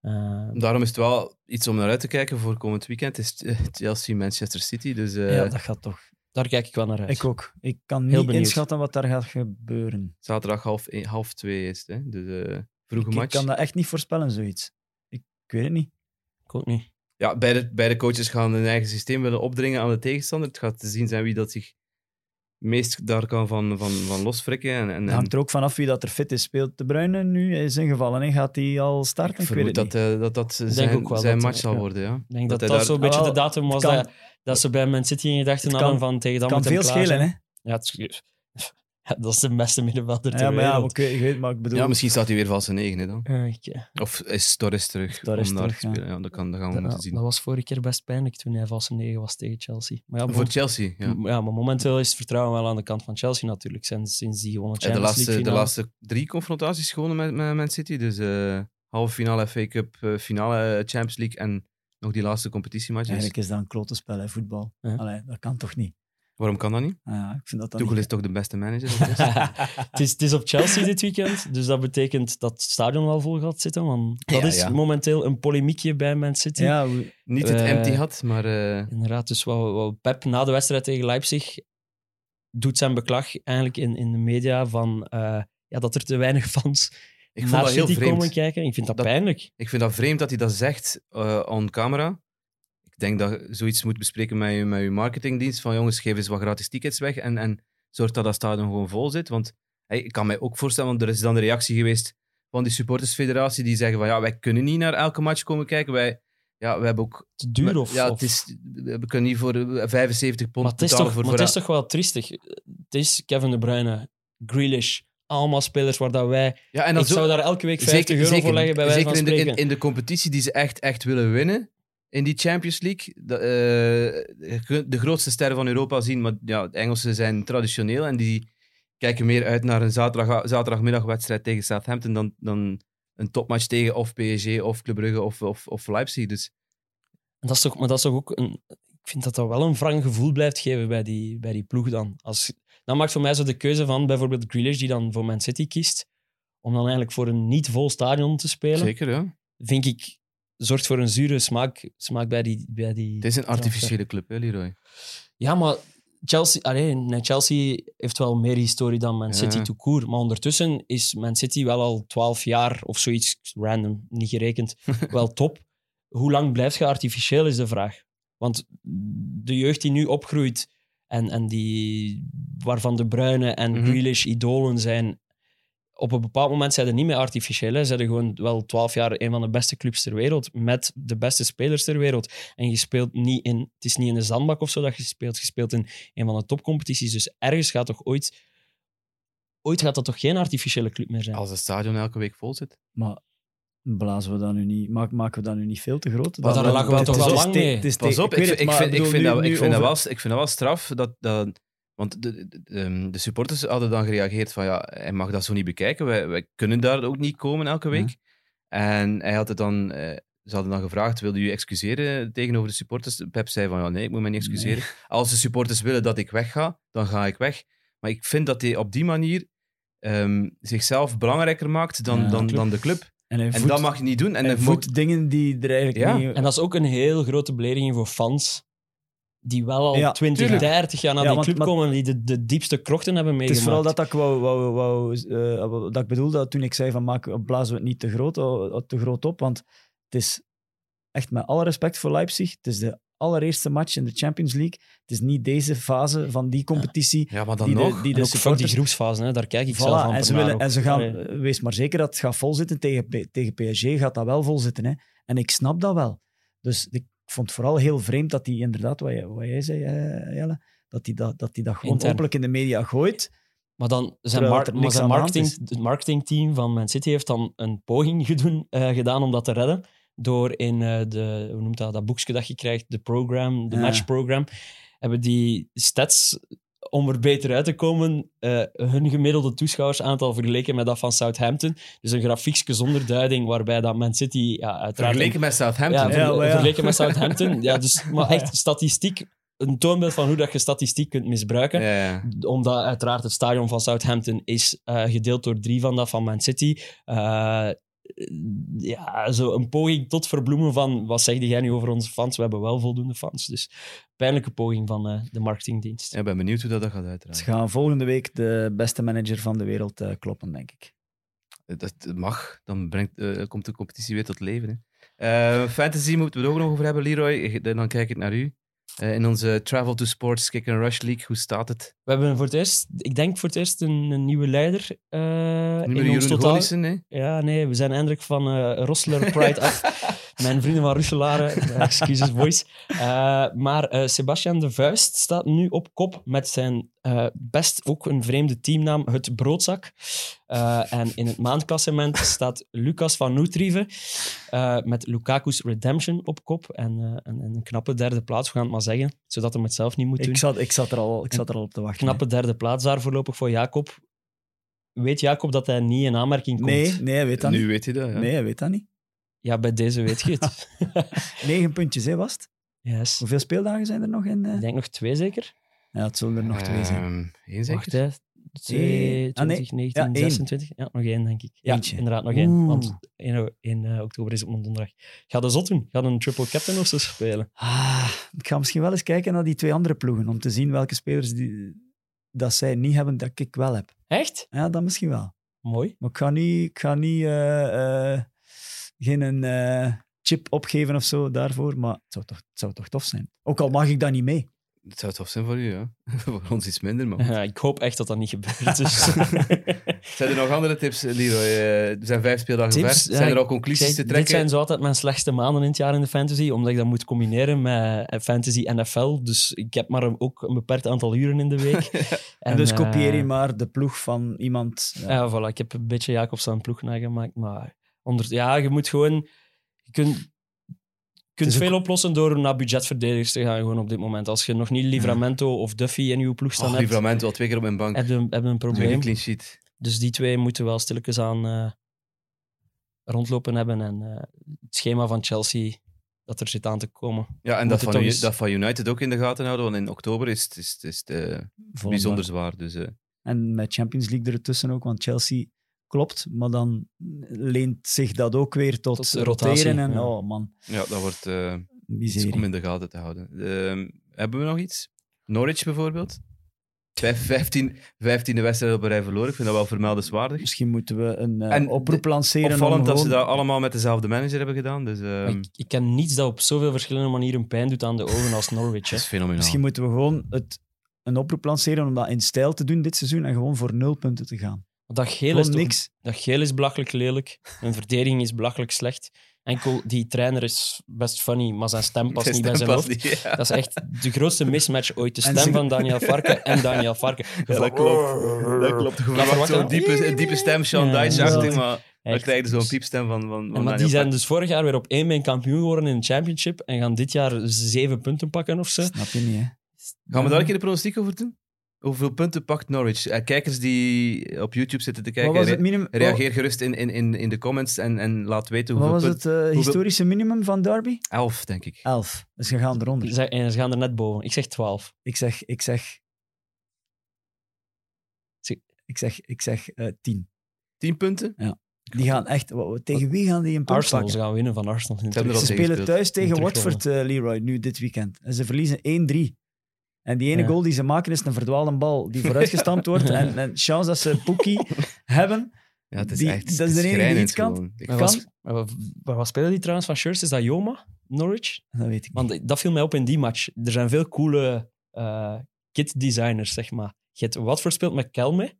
Eh, Daarom is het wel iets om naar uit te kijken voor komend weekend. Het is eh, Chelsea-Manchester City. Dus eh, ja, dat gaat toch. daar kijk ik wel naar uit. Ik ook. Ik kan Heel niet benieuwd. inschatten wat daar gaat gebeuren. zaterdag half, half twee is het. Hè? Dus eh, vroege Ik, ik match. kan dat echt niet voorspellen, zoiets. Ik, ik weet het niet. Ik ook niet. Ja, beide, beide coaches gaan hun eigen systeem willen opdringen aan de tegenstander. Het gaat te zien zijn wie dat zich meest daar kan van, van, van losfrikken. En, en, Het en hangt er ook vanaf wie dat er fit is. Speelt De Bruyne nu? Hij is ingevallen. hè? Gaat hij al starten? ik vermoed dat eh, dat, dat denk zijn, ook wel zijn dat, match zal worden. Ja. Ik denk dat hij dat, daar- zo'n beetje de datum was kan- dat, dat ze bij Man City in gedachten hadden kan- van tegen dan kan veel schelen, zijn. hè? Ja, het dat is de beste middenvelder ter Ja, maar ja, wereld. oké, ik weet, maar ik bedoel... Ja, misschien staat hij weer valse negen hè, dan. Eh. Of is Torres terug Torres om daar terug, te spelen? Ja, dat, kan, dat gaan we dat, moeten zien. dat was vorige keer best pijnlijk toen hij valse negen was tegen Chelsea. Maar ja, Voor Chelsea, ja. Ja, maar momenteel is het vertrouwen wel aan de kant van Chelsea natuurlijk. Sinds, sinds die gewonnen Ja, de, Champions laatste, League de finale. laatste drie confrontaties gewonnen met, met Man City. Dus eh halve finale FA Cup, eh, finale eh, Champions League en nog die laatste competitiematch. Dus Eigenlijk is dat een klote spel, hè, voetbal. Ja. Allee, dat kan toch niet? Waarom kan dat niet? Ah, ja, ik vind dat dan Tuchel is toch de beste manager? is? het, is, het is op Chelsea dit weekend, dus dat betekent dat het stadion wel vol gaat zitten. Want dat Ja, is ja. momenteel een polemiekje bij Man City. Ja, niet het Eh, empty had, maar eh, Inderdaad, dus wat, wat Pep na de wedstrijd tegen Leipzig doet zijn beklag eigenlijk in, in de media van eh, ja, dat er te weinig fans ik vond naar dat heel City komen kijken. Ik vind dat, Dat- pijnlijk. Ik vind dat vreemd dat hij dat zegt eh on camera. Ik denk dat je zoiets moet bespreken met je, met je marketingdienst. Van jongens, geef eens wat gratis tickets weg en, en zorg dat dat stadion gewoon vol zit. Want hey, ik kan mij ook voorstellen, want er is dan de reactie geweest van die supportersfederatie die zeggen van ja, wij kunnen niet naar elke match komen kijken. Wij, ja, we hebben ook... Te duur of... ja, het is, we kunnen niet voor eh, 75 pond Maar het is, betalen toch, voor... maar het is toch wel triestig. Het is Kevin De Bruyne, Grealish, allemaal spelers waar dat wij... ja, en dan ik zo- zou daar elke week 50 euro voor leggen, bij wijze zeker van in de, in, in de competitie die ze echt, echt willen winnen, in die Champions League. Je kunt de grootste sterren van Europa zien, maar ja, de Engelsen zijn traditioneel en die kijken meer uit naar een zaterdag, zaterdagmiddagwedstrijd tegen Southampton dan, dan een topmatch tegen of PSG of Club Brugge of, of, of Leipzig. Dus dat is toch, maar dat is toch ook een... ik vind dat dat wel een wrang gevoel blijft geven bij die, bij die ploeg dan. Als, dan maakt voor mij zo de keuze van bijvoorbeeld Grealish, die dan voor Man City kiest, om dan eigenlijk voor een niet vol stadion te spelen, Zeker, ja. vind ik, zorgt voor een zure smaak, smaak bij die... Bij die Het is een artificiële club, hè, Leroy. Ja, maar Chelsea, allee, nee, Chelsea heeft wel meer historie dan Man City Ja. to court. Maar ondertussen is Man City wel al 12 jaar of zoiets random, niet gerekend, wel top. Hoe lang blijft je artificieel, is de vraag. Want de jeugd die nu opgroeit en, en die, waarvan De Bruyne en Mhm. Grealish idolen zijn, op een bepaald moment zijn ze niet meer artificieel. Hè. Ze zijn gewoon wel 12 jaar een van de beste clubs ter wereld, met de beste spelers ter wereld. En je speelt niet in, het is niet in de zandbak of zo dat je speelt, je speelt in een van de topcompetities. Dus ergens gaat toch ooit, ooit gaat dat toch geen artificiële club meer zijn. Als het stadion elke week vol zit. Maar blazen we dat nu niet, maak- maken we dat nu niet veel te groot? Maar daar lachen we toch is wel lang mee. Pas op, ik vind dat wel straf. Dat, dat, want de, de, de, supporters hadden dan gereageerd van ja, hij mag dat zo niet bekijken. Wij, wij kunnen daar ook niet komen elke week. En hij had het dan, eh, ze hadden dan gevraagd, wilde u excuseren tegenover de supporters? Pep zei van ja, nee, ik moet me niet excuseren. Als de supporters willen dat ik wegga, dan ga ik weg. Maar ik vind dat hij op die manier ehm, zichzelf belangrijker maakt dan, Ja, dan, club. dan de club. En, hij En voedt- dat mag je niet doen. En hij hij mo- voedt dingen die er eigenlijk Ja. niet... En dat is ook een heel grote belediging voor fans die wel al Ja, 20, tuurlijk. 30 jaar naar Ja, die want- club maar- komen en die de, de diepste krochten hebben Het meegemaakt. is vooral dat, dat ik wou, wou, wou, eh, dat ik bedoelde toen ik zei van maak, blazen we het niet te groot, eh, te groot op, want het is echt met alle respect voor Leipzig, het is de allereerste match in de Champions League. Het is niet deze fase van die competitie ja, maar dan die de, die de die groepsfase, hè, daar kijk ik Voilà, zelf aan. en, ze willen, en ze gaan, wees maar zeker dat het gaat vol zitten tegen, tegen PSG, gaat dat wel vol zitten. Hè? En ik snap dat wel. Dus ik vond het vooral heel vreemd dat hij inderdaad, wat jij, wat jij zei, eh, Jelle, dat hij dat, dat, hij dat gewoon Intern. openlijk in de media gooit. Maar dan zijn, mar- maar marketing, het marketingteam van Man City heeft dan een poging gedoen, eh, gedaan om dat te redden. Door in eh, de, hoe noemt dat, dat boekje dat je krijgt, de program, de Ja. matchprogram, hebben die stats, om er beter uit te komen, eh, hun gemiddelde toeschouwersaantal vergeleken met dat van Southampton. Dus een grafiekje zonder duiding, waarbij dat Man City ja, uiteraard... Vergeleken met Southampton. Ja, ver- Ja, ja. vergeleken met Southampton. Ja, dus, maar echt statistiek, een toonbeeld van hoe dat je statistiek kunt misbruiken Ja, ja. omdat uiteraard het stadion van Southampton is eh, gedeeld door drie van dat van Man City. Eh, ja, zo een poging tot verbloemen van wat zeg jij nu over onze fans? We hebben wel voldoende fans. Dus pijnlijke poging van eh, de marketingdienst. Ja, Ik ben benieuwd hoe dat, dat gaat Ze uiteraard. gaan volgende week de beste manager van de wereld eh, kloppen, denk ik. Dat mag, dan brengt, eh, komt de competitie weer tot leven. Hè. Eh, fantasy moeten we het ook nog over hebben, Leroy. Dan kijk ik naar u. Eh, in onze Travel to Sports Kick and Rush League, hoe staat het? We hebben voor het eerst, ik denk voor het eerst, een, een nieuwe leider meer in ons Jeroen totaal. Golissen, hè? Ja, nee, we zijn eindelijk van eh Rosseler Pride af. Mijn vrienden van Russelaren, excuses boys. Eh, maar eh, Sebastian de Vuist staat nu op kop met zijn eh, best ook een vreemde teamnaam, het Broodzak. Eh, en in het maandklassement staat Lucas van Noetrieve eh, met Lukaku's Redemption op kop. En, eh, en, en een knappe derde plaats, we gaan het maar zeggen, zodat hij het zelf niet moet doen. Ik zat, ik, zat er al, ik zat er al op te wachten. Knappe derde plaats daar voorlopig voor Jacob. Weet Jacob dat hij niet in aanmerking komt? Nee, nee, hij weet dat Nu niet. weet je dat, ja. Nee, hij weet dat niet. Ja, bij deze weet je het. Negen puntjes, hè, was het? yes. Hoeveel speeldagen zijn er nog in? eh? Ik denk nog twee zeker. Ja, het zullen er nog twee zijn. Ehm, één zeker? Wacht, hè. Twee, Ah, nee. 20, 19, Ja, één. 26. Ja, nog één, denk ik. Ja, Eentje. inderdaad, nog één. Oeh. Want 1, 1 eh, oktober is op een donderdag. Ga de zot doen. Ga een triple captain of zo spelen. Ah, ik ga misschien wel eens kijken naar die twee andere ploegen, om te zien welke spelers die, dat zij niet hebben, dat ik wel heb. Echt? Ja, dat misschien wel. Mooi. Maar ik ga niet, ik ga niet eh, eh, geen een, eh, chip opgeven of zo daarvoor, maar het zou, toch, het zou toch tof zijn. Ook al mag ik dat niet mee. Het zou tof zijn voor u, ja. voor ons iets minder, maar... Ja, ik hoop echt dat dat niet gebeurt. Dus. Zijn er nog andere tips, Leroy? Eh, er zijn vijf speeldagen Tips? ver. Ja, Zijn er al conclusies te dit trekken? zijn zo altijd mijn slechtste maanden in het jaar in de fantasy, omdat ik dat moet combineren met eh, fantasy NFL. Dus ik heb maar ook een beperkt aantal uren in de week. En, dus eh, kopieer je maar de ploeg van iemand. Ja. Ja, voilà. Ik heb een beetje Jacobs aan ploeg nagemaakt. Maar onder, ja, je moet gewoon... Je kunt, je kunt ook- veel oplossen door naar budgetverdedigers te gaan gewoon op dit moment. Als je nog niet Livramento of Duffy in je ploeg staan Oh, hebt, Livramento al twee keer op mijn bank. heb je, heb je een probleem. clean sheet. Dus die twee moeten wel stilletjes aan eh, rondlopen hebben. En eh, het schema van Chelsea dat er zit aan te komen. Ja, en dat van, dat van United ook in de gaten houden, want in oktober is het, is, is eh, bijzonder zwaar. Dus, eh, En met Champions League ertussen ook, want Chelsea klopt, maar dan leent zich dat ook weer tot, Tot roteren. rotatie, En ja. oh man, ja, dat wordt eh, iets miserie. om in de gaten te houden. Ehm, hebben we nog iets? Norwich bijvoorbeeld? Vijf, vijftien, vijftiende wedstrijd op een rij verloren. Ik vind dat wel vermeldenswaardig. Misschien moeten we een eh, En oproep lanceren. Opvallend dat ze dat allemaal met dezelfde manager hebben gedaan. Dus, ehm, ik, ik ken niets dat op zoveel verschillende manieren pijn doet aan de ogen als Norwich. Hè. dat is fenomenaal. Misschien moeten we gewoon het, een oproep lanceren om dat in stijl te doen dit seizoen en gewoon voor nul punten te gaan. Dat geel, is niks. dat geel is belachelijk lelijk. Hun verdediging is belachelijk slecht. Enkel die trainer is best funny, maar zijn stem past niet bij zijn hoofd. niet, ja. Dat is echt de grootste mismatch ooit. De stem ze- van Daniel Farke en Daniel Farke. Ja, dat klopt. Dat klopt. Je zo'n diepe, diepe stem, Sean Ja, Dyche, maar dan Echt. krijg je zo'n piepstem van, van, van maar die zijn dus vorig jaar weer op één been kampioen geworden in de championship en gaan dit jaar zeven punten pakken of zo. Snap je niet, hè? Gaan we daar een keer de pronostiek over doen? Hoeveel punten pakt Norwich? Eh, kijkers die op YouTube zitten te Wat kijken, was het re- minimum? reageer gerust in, in, in, in de comments en, en laat weten Wat hoeveel was punten. het eh, historische minimum van Derby? Elf, denk ik. Elf. Dus je gaat eronder. Ze- En ze gaan er net boven. Ik zeg 12. Ik zeg, ik zeg, ik zeg, ik zeg eh, tien. Tien punten? Die gaan echt, tegen wie gaan die een punt Arsenal, ze pakken? gaan winnen van Arsenal. in Ze Ze spelen thuis tegen. Watford, eh, Leroy, nu dit weekend. En ze verliezen 1-3. En die ene Ja. goal die ze maken is een verdwaalde bal die vooruitgestampt wordt. En, en chance dat ze Pookie hebben. Ja, het is Die- echt dat is de enige die iets kan. wat, wat, wat spelen die trouwens van shirts? Is dat Joma? Norwich? Dat weet ik niet. Want dat viel mij op in die match. Er zijn veel coole eh kit-designers, zeg maar. Je hebt Watford speelt met Kelme.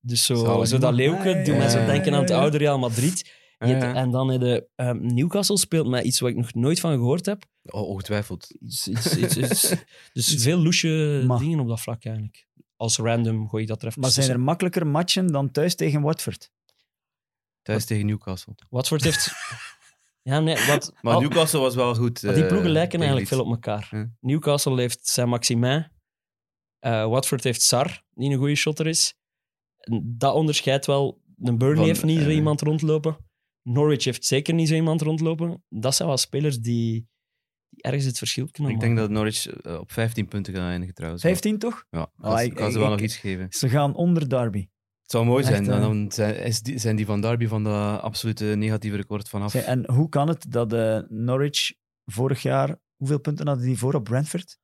Dus zo, Zalig. zo dat leeuwke, Ah, ja, doet ja, denken aan het oude Real Madrid. Je Ja, hebt- ja. En dan heb je ehm, Newcastle speelt met iets wat ik nog nooit van gehoord heb. Oh, ongetwijfeld. Iets, iets, iets, iets- dus veel loesje Maar- dingen op dat vlak eigenlijk. Als random gooi je dat er even Maar zijn er tussen. makkelijker matchen dan thuis tegen Watford? Thuis tegen Newcastle. Watford heeft... Ja, nee, wat, Maar al- Newcastle was wel goed. maar die eh, ploegen lijken tegen eigenlijk Leeds. veel op elkaar. Ja. Newcastle heeft Saint-Maximin. Eh, Watford heeft Sar, die een goede shotter is. En Dat onderscheidt wel. Een Burnley Van, heeft niet zo eh, iemand rondlopen. Norwich heeft zeker niet zo iemand rondlopen. Dat zijn wel spelers die, die ergens het verschil kunnen Ik denk maken. dat Norwich eh, op 15 punten gaat eindigen trouwens. 15 toch? Ja, Ah, gaan ze- ik- gaan ze ik- wel nog iets geven. Ze gaan onder Derby. Het zou mooi Echt, zijn. Dan, zijn, is die, zijn die van Derby van de absolute negatieve record vanaf. En hoe kan het dat eh, Norwich vorig jaar... Hoeveel punten hadden die voor op Brentford?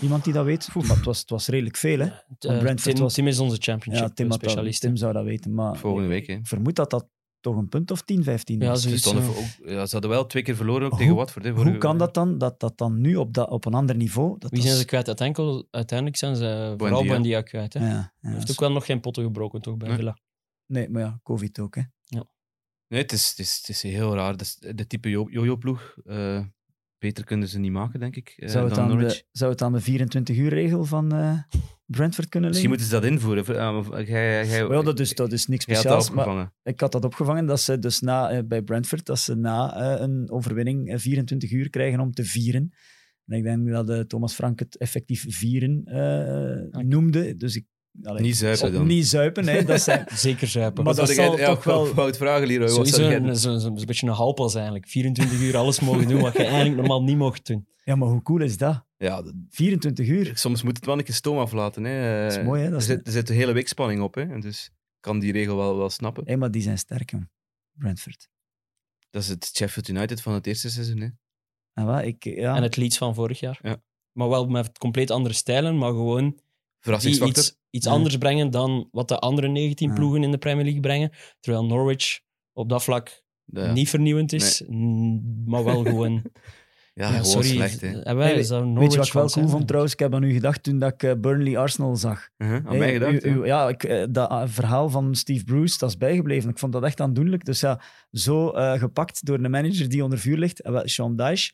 Iemand die dat weet? Maar het was, het was redelijk veel, hè? Eh, Brentford Tim, was- Tim is onze Ja, championship Tim, had dat- specialist. Tim zou dat weten, maar Volgende week. Hè. ik vermoed dat dat toch een punt of 10, 15 Ja. Ze, stonden ja. voor- ook, ja, ze hadden wel twee keer verloren ook Hoe- tegen Watford. Hè, Hoe vorige- kan dat dan, dat dat dan nu op, dat, op een ander niveau... Dat Wie zijn ze kwijt? Uiteindelijk, uiteindelijk zijn ze vooral Buendia. Kwijt. Hè. Ja, ja, heeft ook wel nog geen potten gebroken toch, bij Nee. Villa. Nee, maar ja, covid ook, hè. Nee, het is, het, is, het is heel raar. Dat is de type jo- jojo-ploeg. eh, beter kunnen ze niet maken, denk ik, eh, Zou het, dan aan Norwich. de, zou het aan de 24-uur-regel van eh, Brentford kunnen Misschien liggen? moeten ze dat invoeren. Ah, Wel, dat is, dat is niks had speciaals, maar ik had dat opgevangen dat ze dus na, bij Brentford, dat ze na eh, een overwinning eh, 24 uur krijgen om te vieren. En ik denk dat Thomas Frank het effectief vieren eh, noemde. Dus ik, allee, Niet zuipen dan. Niet zuipen, hè, dat zijn... Zeker zuipen. Maar dat jij- zal ja, toch wel- Fout vragen, Leroy. Zou jij- een, zo, zo- een beetje een halpas eigenlijk. 24 uur alles mogen doen wat je eigenlijk normaal niet mocht doen. Ja, maar hoe cool is dat? Ja, dat- 24 uur. soms moet het wel een keer stoom aflaten. Hè. Dat is mooi, hè, dat er, is- zit, er zit een hele week spanning op. Hè. En dus ik kan die regel wel, wel snappen. Hé, maar die zijn sterk. Brentford. Dat is het Sheffield United van het eerste seizoen. Hè. En wat, ik, ja, En het Leeds van vorig jaar. Ja. Maar wel met compleet andere stijlen, maar gewoon die iets, iets Ja. anders brengen dan wat de andere 19 Ja. ploegen in de Premier League brengen. Terwijl Norwich op dat vlak Ja. niet vernieuwend is, maar wel gewoon... Ja, gewoon sorry. slecht. Hè. Zou Weet je wat ik wel cool vond trouwens? Ik heb aan u gedacht toen dat ik eh, Burnley Arsenal zag. Uh-huh, Aan Hey, mij gedacht. u- ja. u- ja, ik, eh, dat eh, verhaal van Steve Bruce, dat is bijgebleven. Ik vond dat echt aandoenlijk. Dus ja, zo eh, gepakt door een manager die onder vuur ligt. Sean Dyche.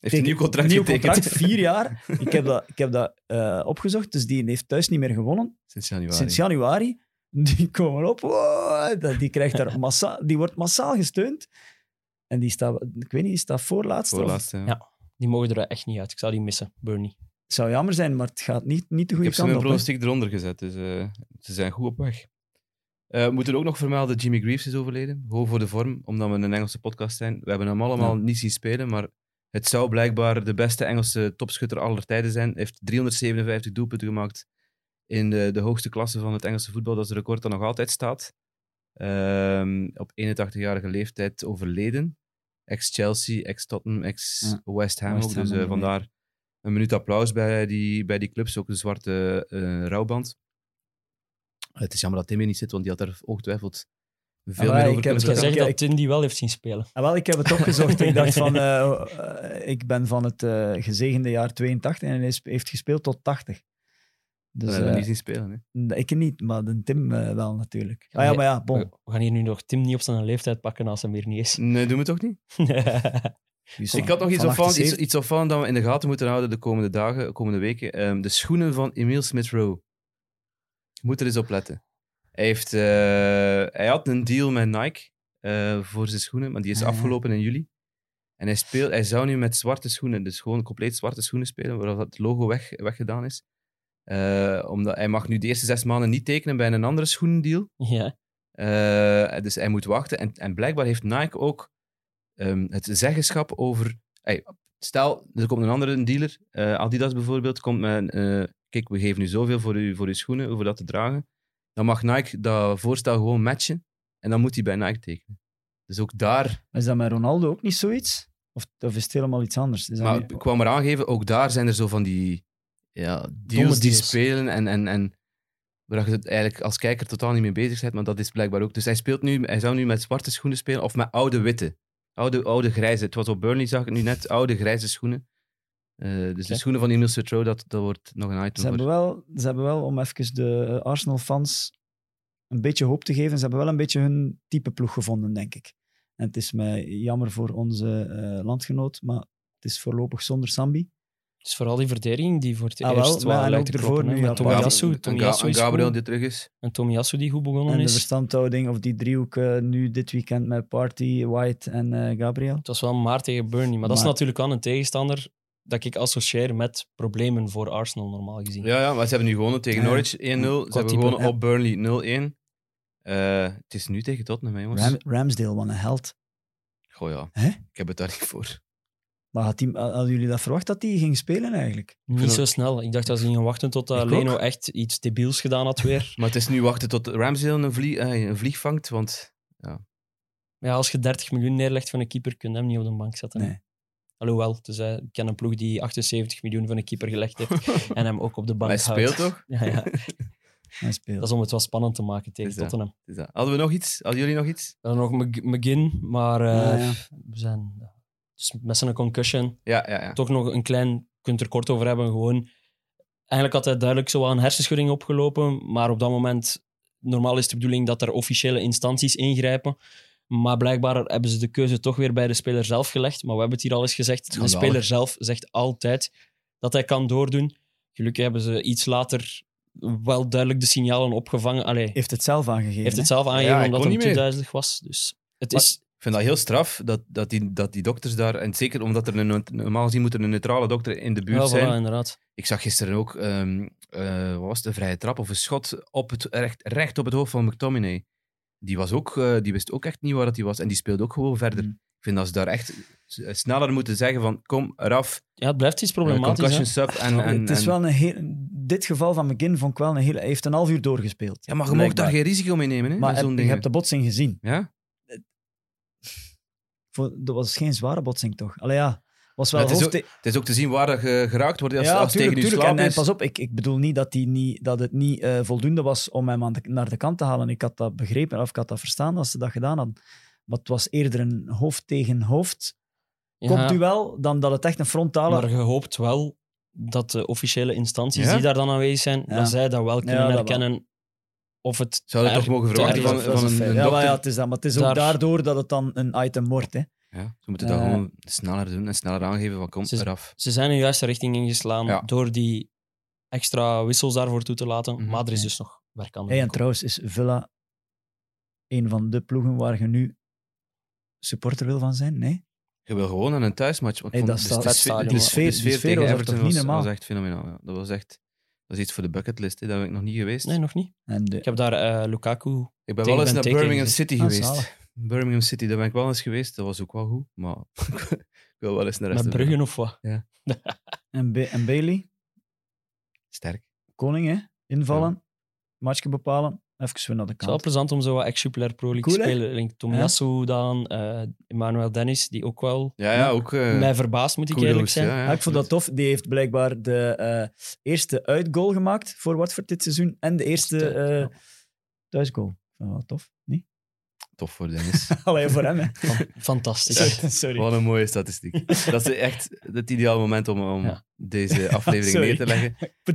Heeft een nieuw contract nieuw getekend. contract, vier jaar. Ik heb dat, ik heb dat eh, opgezocht. Dus die heeft thuis niet meer gewonnen. Sinds januari. Sinds januari. Die komen op. Wow, dat- die, krijgt daar massa, die wordt massaal gesteund. En die staat, ik weet niet, die staat voorlaatste. of- Voorlaatste, ja. Ja. Die mogen er echt niet uit. Ik zou die missen, Bernie. Het zou jammer zijn, maar het gaat niet, niet de Ik goede heb ze kant mijn op. hè. pronostiek eronder gezet, dus eh, ze zijn goed op weg. Eh, we moeten ook nog vermelden, Jimmy Greaves is overleden. Gewoon voor de vorm, omdat we een Engelse podcast zijn. We hebben hem allemaal Ja. niet zien spelen, maar het zou blijkbaar de beste Engelse topschutter aller tijden zijn. Hij heeft 357 doelpunten gemaakt in de, de hoogste klasse van het Engelse voetbal. Dat is een record dat nog altijd staat. Ehm, op 81-jarige leeftijd overleden. Ex-Chelsea, ex-Tottenham, ex-West Ham West ook. Ham Dus eh, vandaar een minuut applaus bij die, bij die clubs. Ook de zwarte eh, rouwband. Het is jammer dat Tim hier niet zit, want die had er ongetwijfeld veel meer ik over heb kunnen zeggen. dat Tim die wel heeft zien spelen. Ah, wel, ik heb het opgezocht. ik dacht van, eh, eh, ik ben van het eh, gezegende jaar 82 en hij heeft gespeeld tot 80. Dat Dus eh, niet zien spelen. Hè. ik niet, maar de Tim wel natuurlijk. Ah ja, maar ja, bon. We we gaan hier nu nog Tim niet op zijn leeftijd pakken als hij hier niet is. Nee, doen we toch niet? Dus Ik had nog iets van opvallend, iets, 78. iets opvallend dat we in de gaten moeten houden de komende dagen, de komende weken. Ehm, de schoenen van Emile Smith-Rowe. Je moet er eens op letten. Hij, heeft, eh, hij had een deal met Nike eh, voor zijn schoenen, maar die is ja. afgelopen in juli. En hij, speelt, hij zou nu met zwarte schoenen, dus gewoon compleet zwarte schoenen spelen, waar het logo weg, weggedaan is. Eh, omdat hij mag nu de eerste zes maanden niet tekenen bij een andere schoenendeal. ja. Dus hij moet wachten. En, en blijkbaar heeft Nike ook ehm, het zeggenschap over. Hey, stel, er komt een andere dealer, Adidas bijvoorbeeld, komt met. kijk, we geven nu zoveel voor, u, voor uw schoenen, voor dat te dragen. Dan mag Nike dat voorstel gewoon matchen. En dan moet hij bij Nike tekenen. Dus ook daar. Is dat met Ronaldo ook niet zoiets? Of, of is het helemaal iets anders? Is Maar niet- ik kwam maar aangeven, ook daar zijn er zo van die ja, deals die spelen. En, en, en waar je het eigenlijk als kijker totaal niet mee bezig bent, maar dat is blijkbaar ook. Dus hij, speelt nu, hij zou nu met zwarte schoenen spelen of met oude witte. Oude, oude grijze. Het was op Burnley, zag ik nu net. Oude grijze schoenen. Eh, dus de schoenen van Emile Smith-Rowe, dat, dat wordt nog een item Ze hebben, wel, ze hebben wel, om even de Arsenal-fans een beetje hoop te geven, ze hebben wel een beetje hun type ploeg gevonden, denk ik. En het is mij jammer voor onze eh, landgenoot, maar het is voorlopig zonder Sambi. Dus vooral die verdediging die voor het Ah, wel, eerst wel en lijkt ook te ervoor kloppen. nu, ja. Tomiyasu, En Tomiyasu en Gabriel die terug is. En Tomiyasu die goed begonnen En de is. verstandhouding, of die driehoek eh, nu dit weekend met Party, White en eh, Gabriel. Het was wel maar tegen Burnley. Maar dat is natuurlijk wel een tegenstander dat ik associeer met problemen voor Arsenal, normaal gezien. Ja, ja, maar ze hebben nu gewonnen tegen. Norwich 1-0. Ze hebben gewonnen op Burnley 0-1. Eh, het is nu tegen Tottenham, jongens. Ram- Ramsdale, wat een held. Goh ja, Hè? ik heb het daar niet voor. Maar had die, hadden jullie dat verwacht dat hij ging spelen eigenlijk? Niet vind zo snel. Ik dacht dat ze gingen wachten tot uh, Ik Leno ook. echt iets debiels gedaan had weer. Maar het is nu wachten tot Ramsdale een, vlie, eh, een vlieg vangt, want Maar ja, als je 30 miljoen neerlegt van een keeper, kun je hem niet op de bank zetten. Nee. Alhoewel, dus, eh, ik ken een ploeg die 78 miljoen van een keeper gelegd heeft en hem ook op de bank hij houdt. speelt toch? Ja, ja. Hij speelt. Dat is om het wel spannend te maken tegen Is dat? Tottenham. Het is dat. Hadden we nog iets? Hadden jullie nog iets? We hadden nog Mc- McGinn, maar eh, Ja, ja. we zijn ja, dus met zijn concussion Ja, ja, ja. toch nog een klein, je kunt er kort over hebben, gewoon. Eigenlijk had hij duidelijk zo wel een hersenschudding opgelopen, maar op dat moment, normaal is de bedoeling dat er officiële instanties ingrijpen. Maar blijkbaar hebben ze de keuze toch weer bij de speler zelf gelegd. Maar we hebben het hier al eens gezegd, de speler zelf zegt altijd dat hij kan doordoen. Gelukkig hebben ze iets later wel duidelijk de signalen opgevangen. Allee, Heeft het zelf aangegeven. heeft het zelf Ja, aangegeven hij omdat te meer. duizelig was. Dus het Maar- is... Ik vind dat heel straf dat, dat, die, dat die dokters daar, en zeker omdat er een, normaal gezien moet er een neutrale dokter in de buurt Ja, voilà, zijn. inderdaad. Ik zag gisteren ook, ehm, eh, wat was het, een vrije trap of een schot op het, recht, recht op het hoofd van McTominay. Die, was ook, eh, die wist ook echt niet waar dat hij was en die speelde ook gewoon verder. Mm. Ik vind dat ze daar echt s- sneller moeten zeggen van kom, eraf, Ja, het blijft iets eh, problematisch. sub. En, en, het is en- wel een heel, dit geval van McGinn vond ik wel een hele... Hij heeft een half uur doorgespeeld. ja, maar je mag daar geen risico mee nemen, hè, Maar heb, je hebt de botsing gezien. Ja? Voor, dat was geen zware botsing, toch? Allee, ja. Was wel Ja, het is hoofd... Het is ook te zien waar dat je geraakt wordt als, ja, als het tegen tuurlijk, je tuurlijk. slaap En, is. en pas op, ik, ik bedoel niet dat, die niet dat het niet eh, voldoende was om hem aan de- naar de kant te halen. Ik had dat begrepen, of ik had dat verstaan als ze dat gedaan hadden. Maar het was eerder een hoofd tegen hoofd Ja, kopduel dan dat het echt een frontale... Maar je hoopt wel dat de officiële instanties Ja? die daar dan aanwezig zijn, Ja. dat zij dat wel kunnen Ja, dat herkennen. Of het Zou je toch mogen te verwachten van, van een een, ja, maar dokter? ja, het is dat. Maar het is ook Daar- daardoor dat het dan een item wordt. Hè. Ja, ze moeten dat Eh, gewoon sneller doen en sneller aangeven van kom, Ze- eraf. Ze zijn in de juiste richting ingeslaan Ja. door die extra wissels daarvoor toe te laten. Mhm. Maar er is dus nog werk aan de Hey, en trouwens is Villa een van de ploegen waar je nu supporter wil van zijn? Nee? Je wil gewoon aan een thuismatch. want Hey, dat vond staat- de, sfeer- die sfeer, sfeer- de die sfeer sfeer tegen was er Everton toch niet was, normaal? was echt fenomenaal. Ja. Dat was echt... Dat is iets voor de bucketlist, hè. daar ben ik nog niet geweest. Nee, nog niet. En de, Ik heb daar eh, Lukaku... ik ben wel eens naar Birmingham. City Ah, geweest. Birmingham City, daar ben ik wel eens geweest. Dat was ook wel goed, maar ik wil wel eens naar de rest Met Bruggen of wat? en, Ba- en Bailey, Sterk. koning, hè? invallen, matchje bepalen, even weer naar de Het is wel kant. plezant om zo wat ex-Jupiler Pro League Cool, te spelen. Link Tom Ja. Dan, eh, Emmanuel Dennis, die ook wel Ja, ja, ook... eh, mij verbaast, moet ik eerlijk zijn. ja, ja, Ja, ik vond dat tof. Die heeft blijkbaar de eh, eerste uitgoal gemaakt voor Watford dit seizoen en de eerste eh ja. thuisgoal. Dat wel tof? Tof voor Dennis. Allee, voor hem, hè. Fantastisch. Sorry. sorry. Wat een mooie statistiek. Dat is echt het ideale moment om, om Ja. deze aflevering neer te leggen. Be-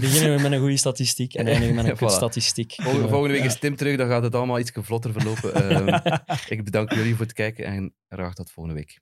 Beginnen we met een goede statistiek en eindigen met een Voilà. kutstatistiek. Volgende, volgende week is Tim terug, dan gaat het allemaal iets vlotter verlopen. Ehm, ik bedank jullie voor het kijken en graag tot volgende week.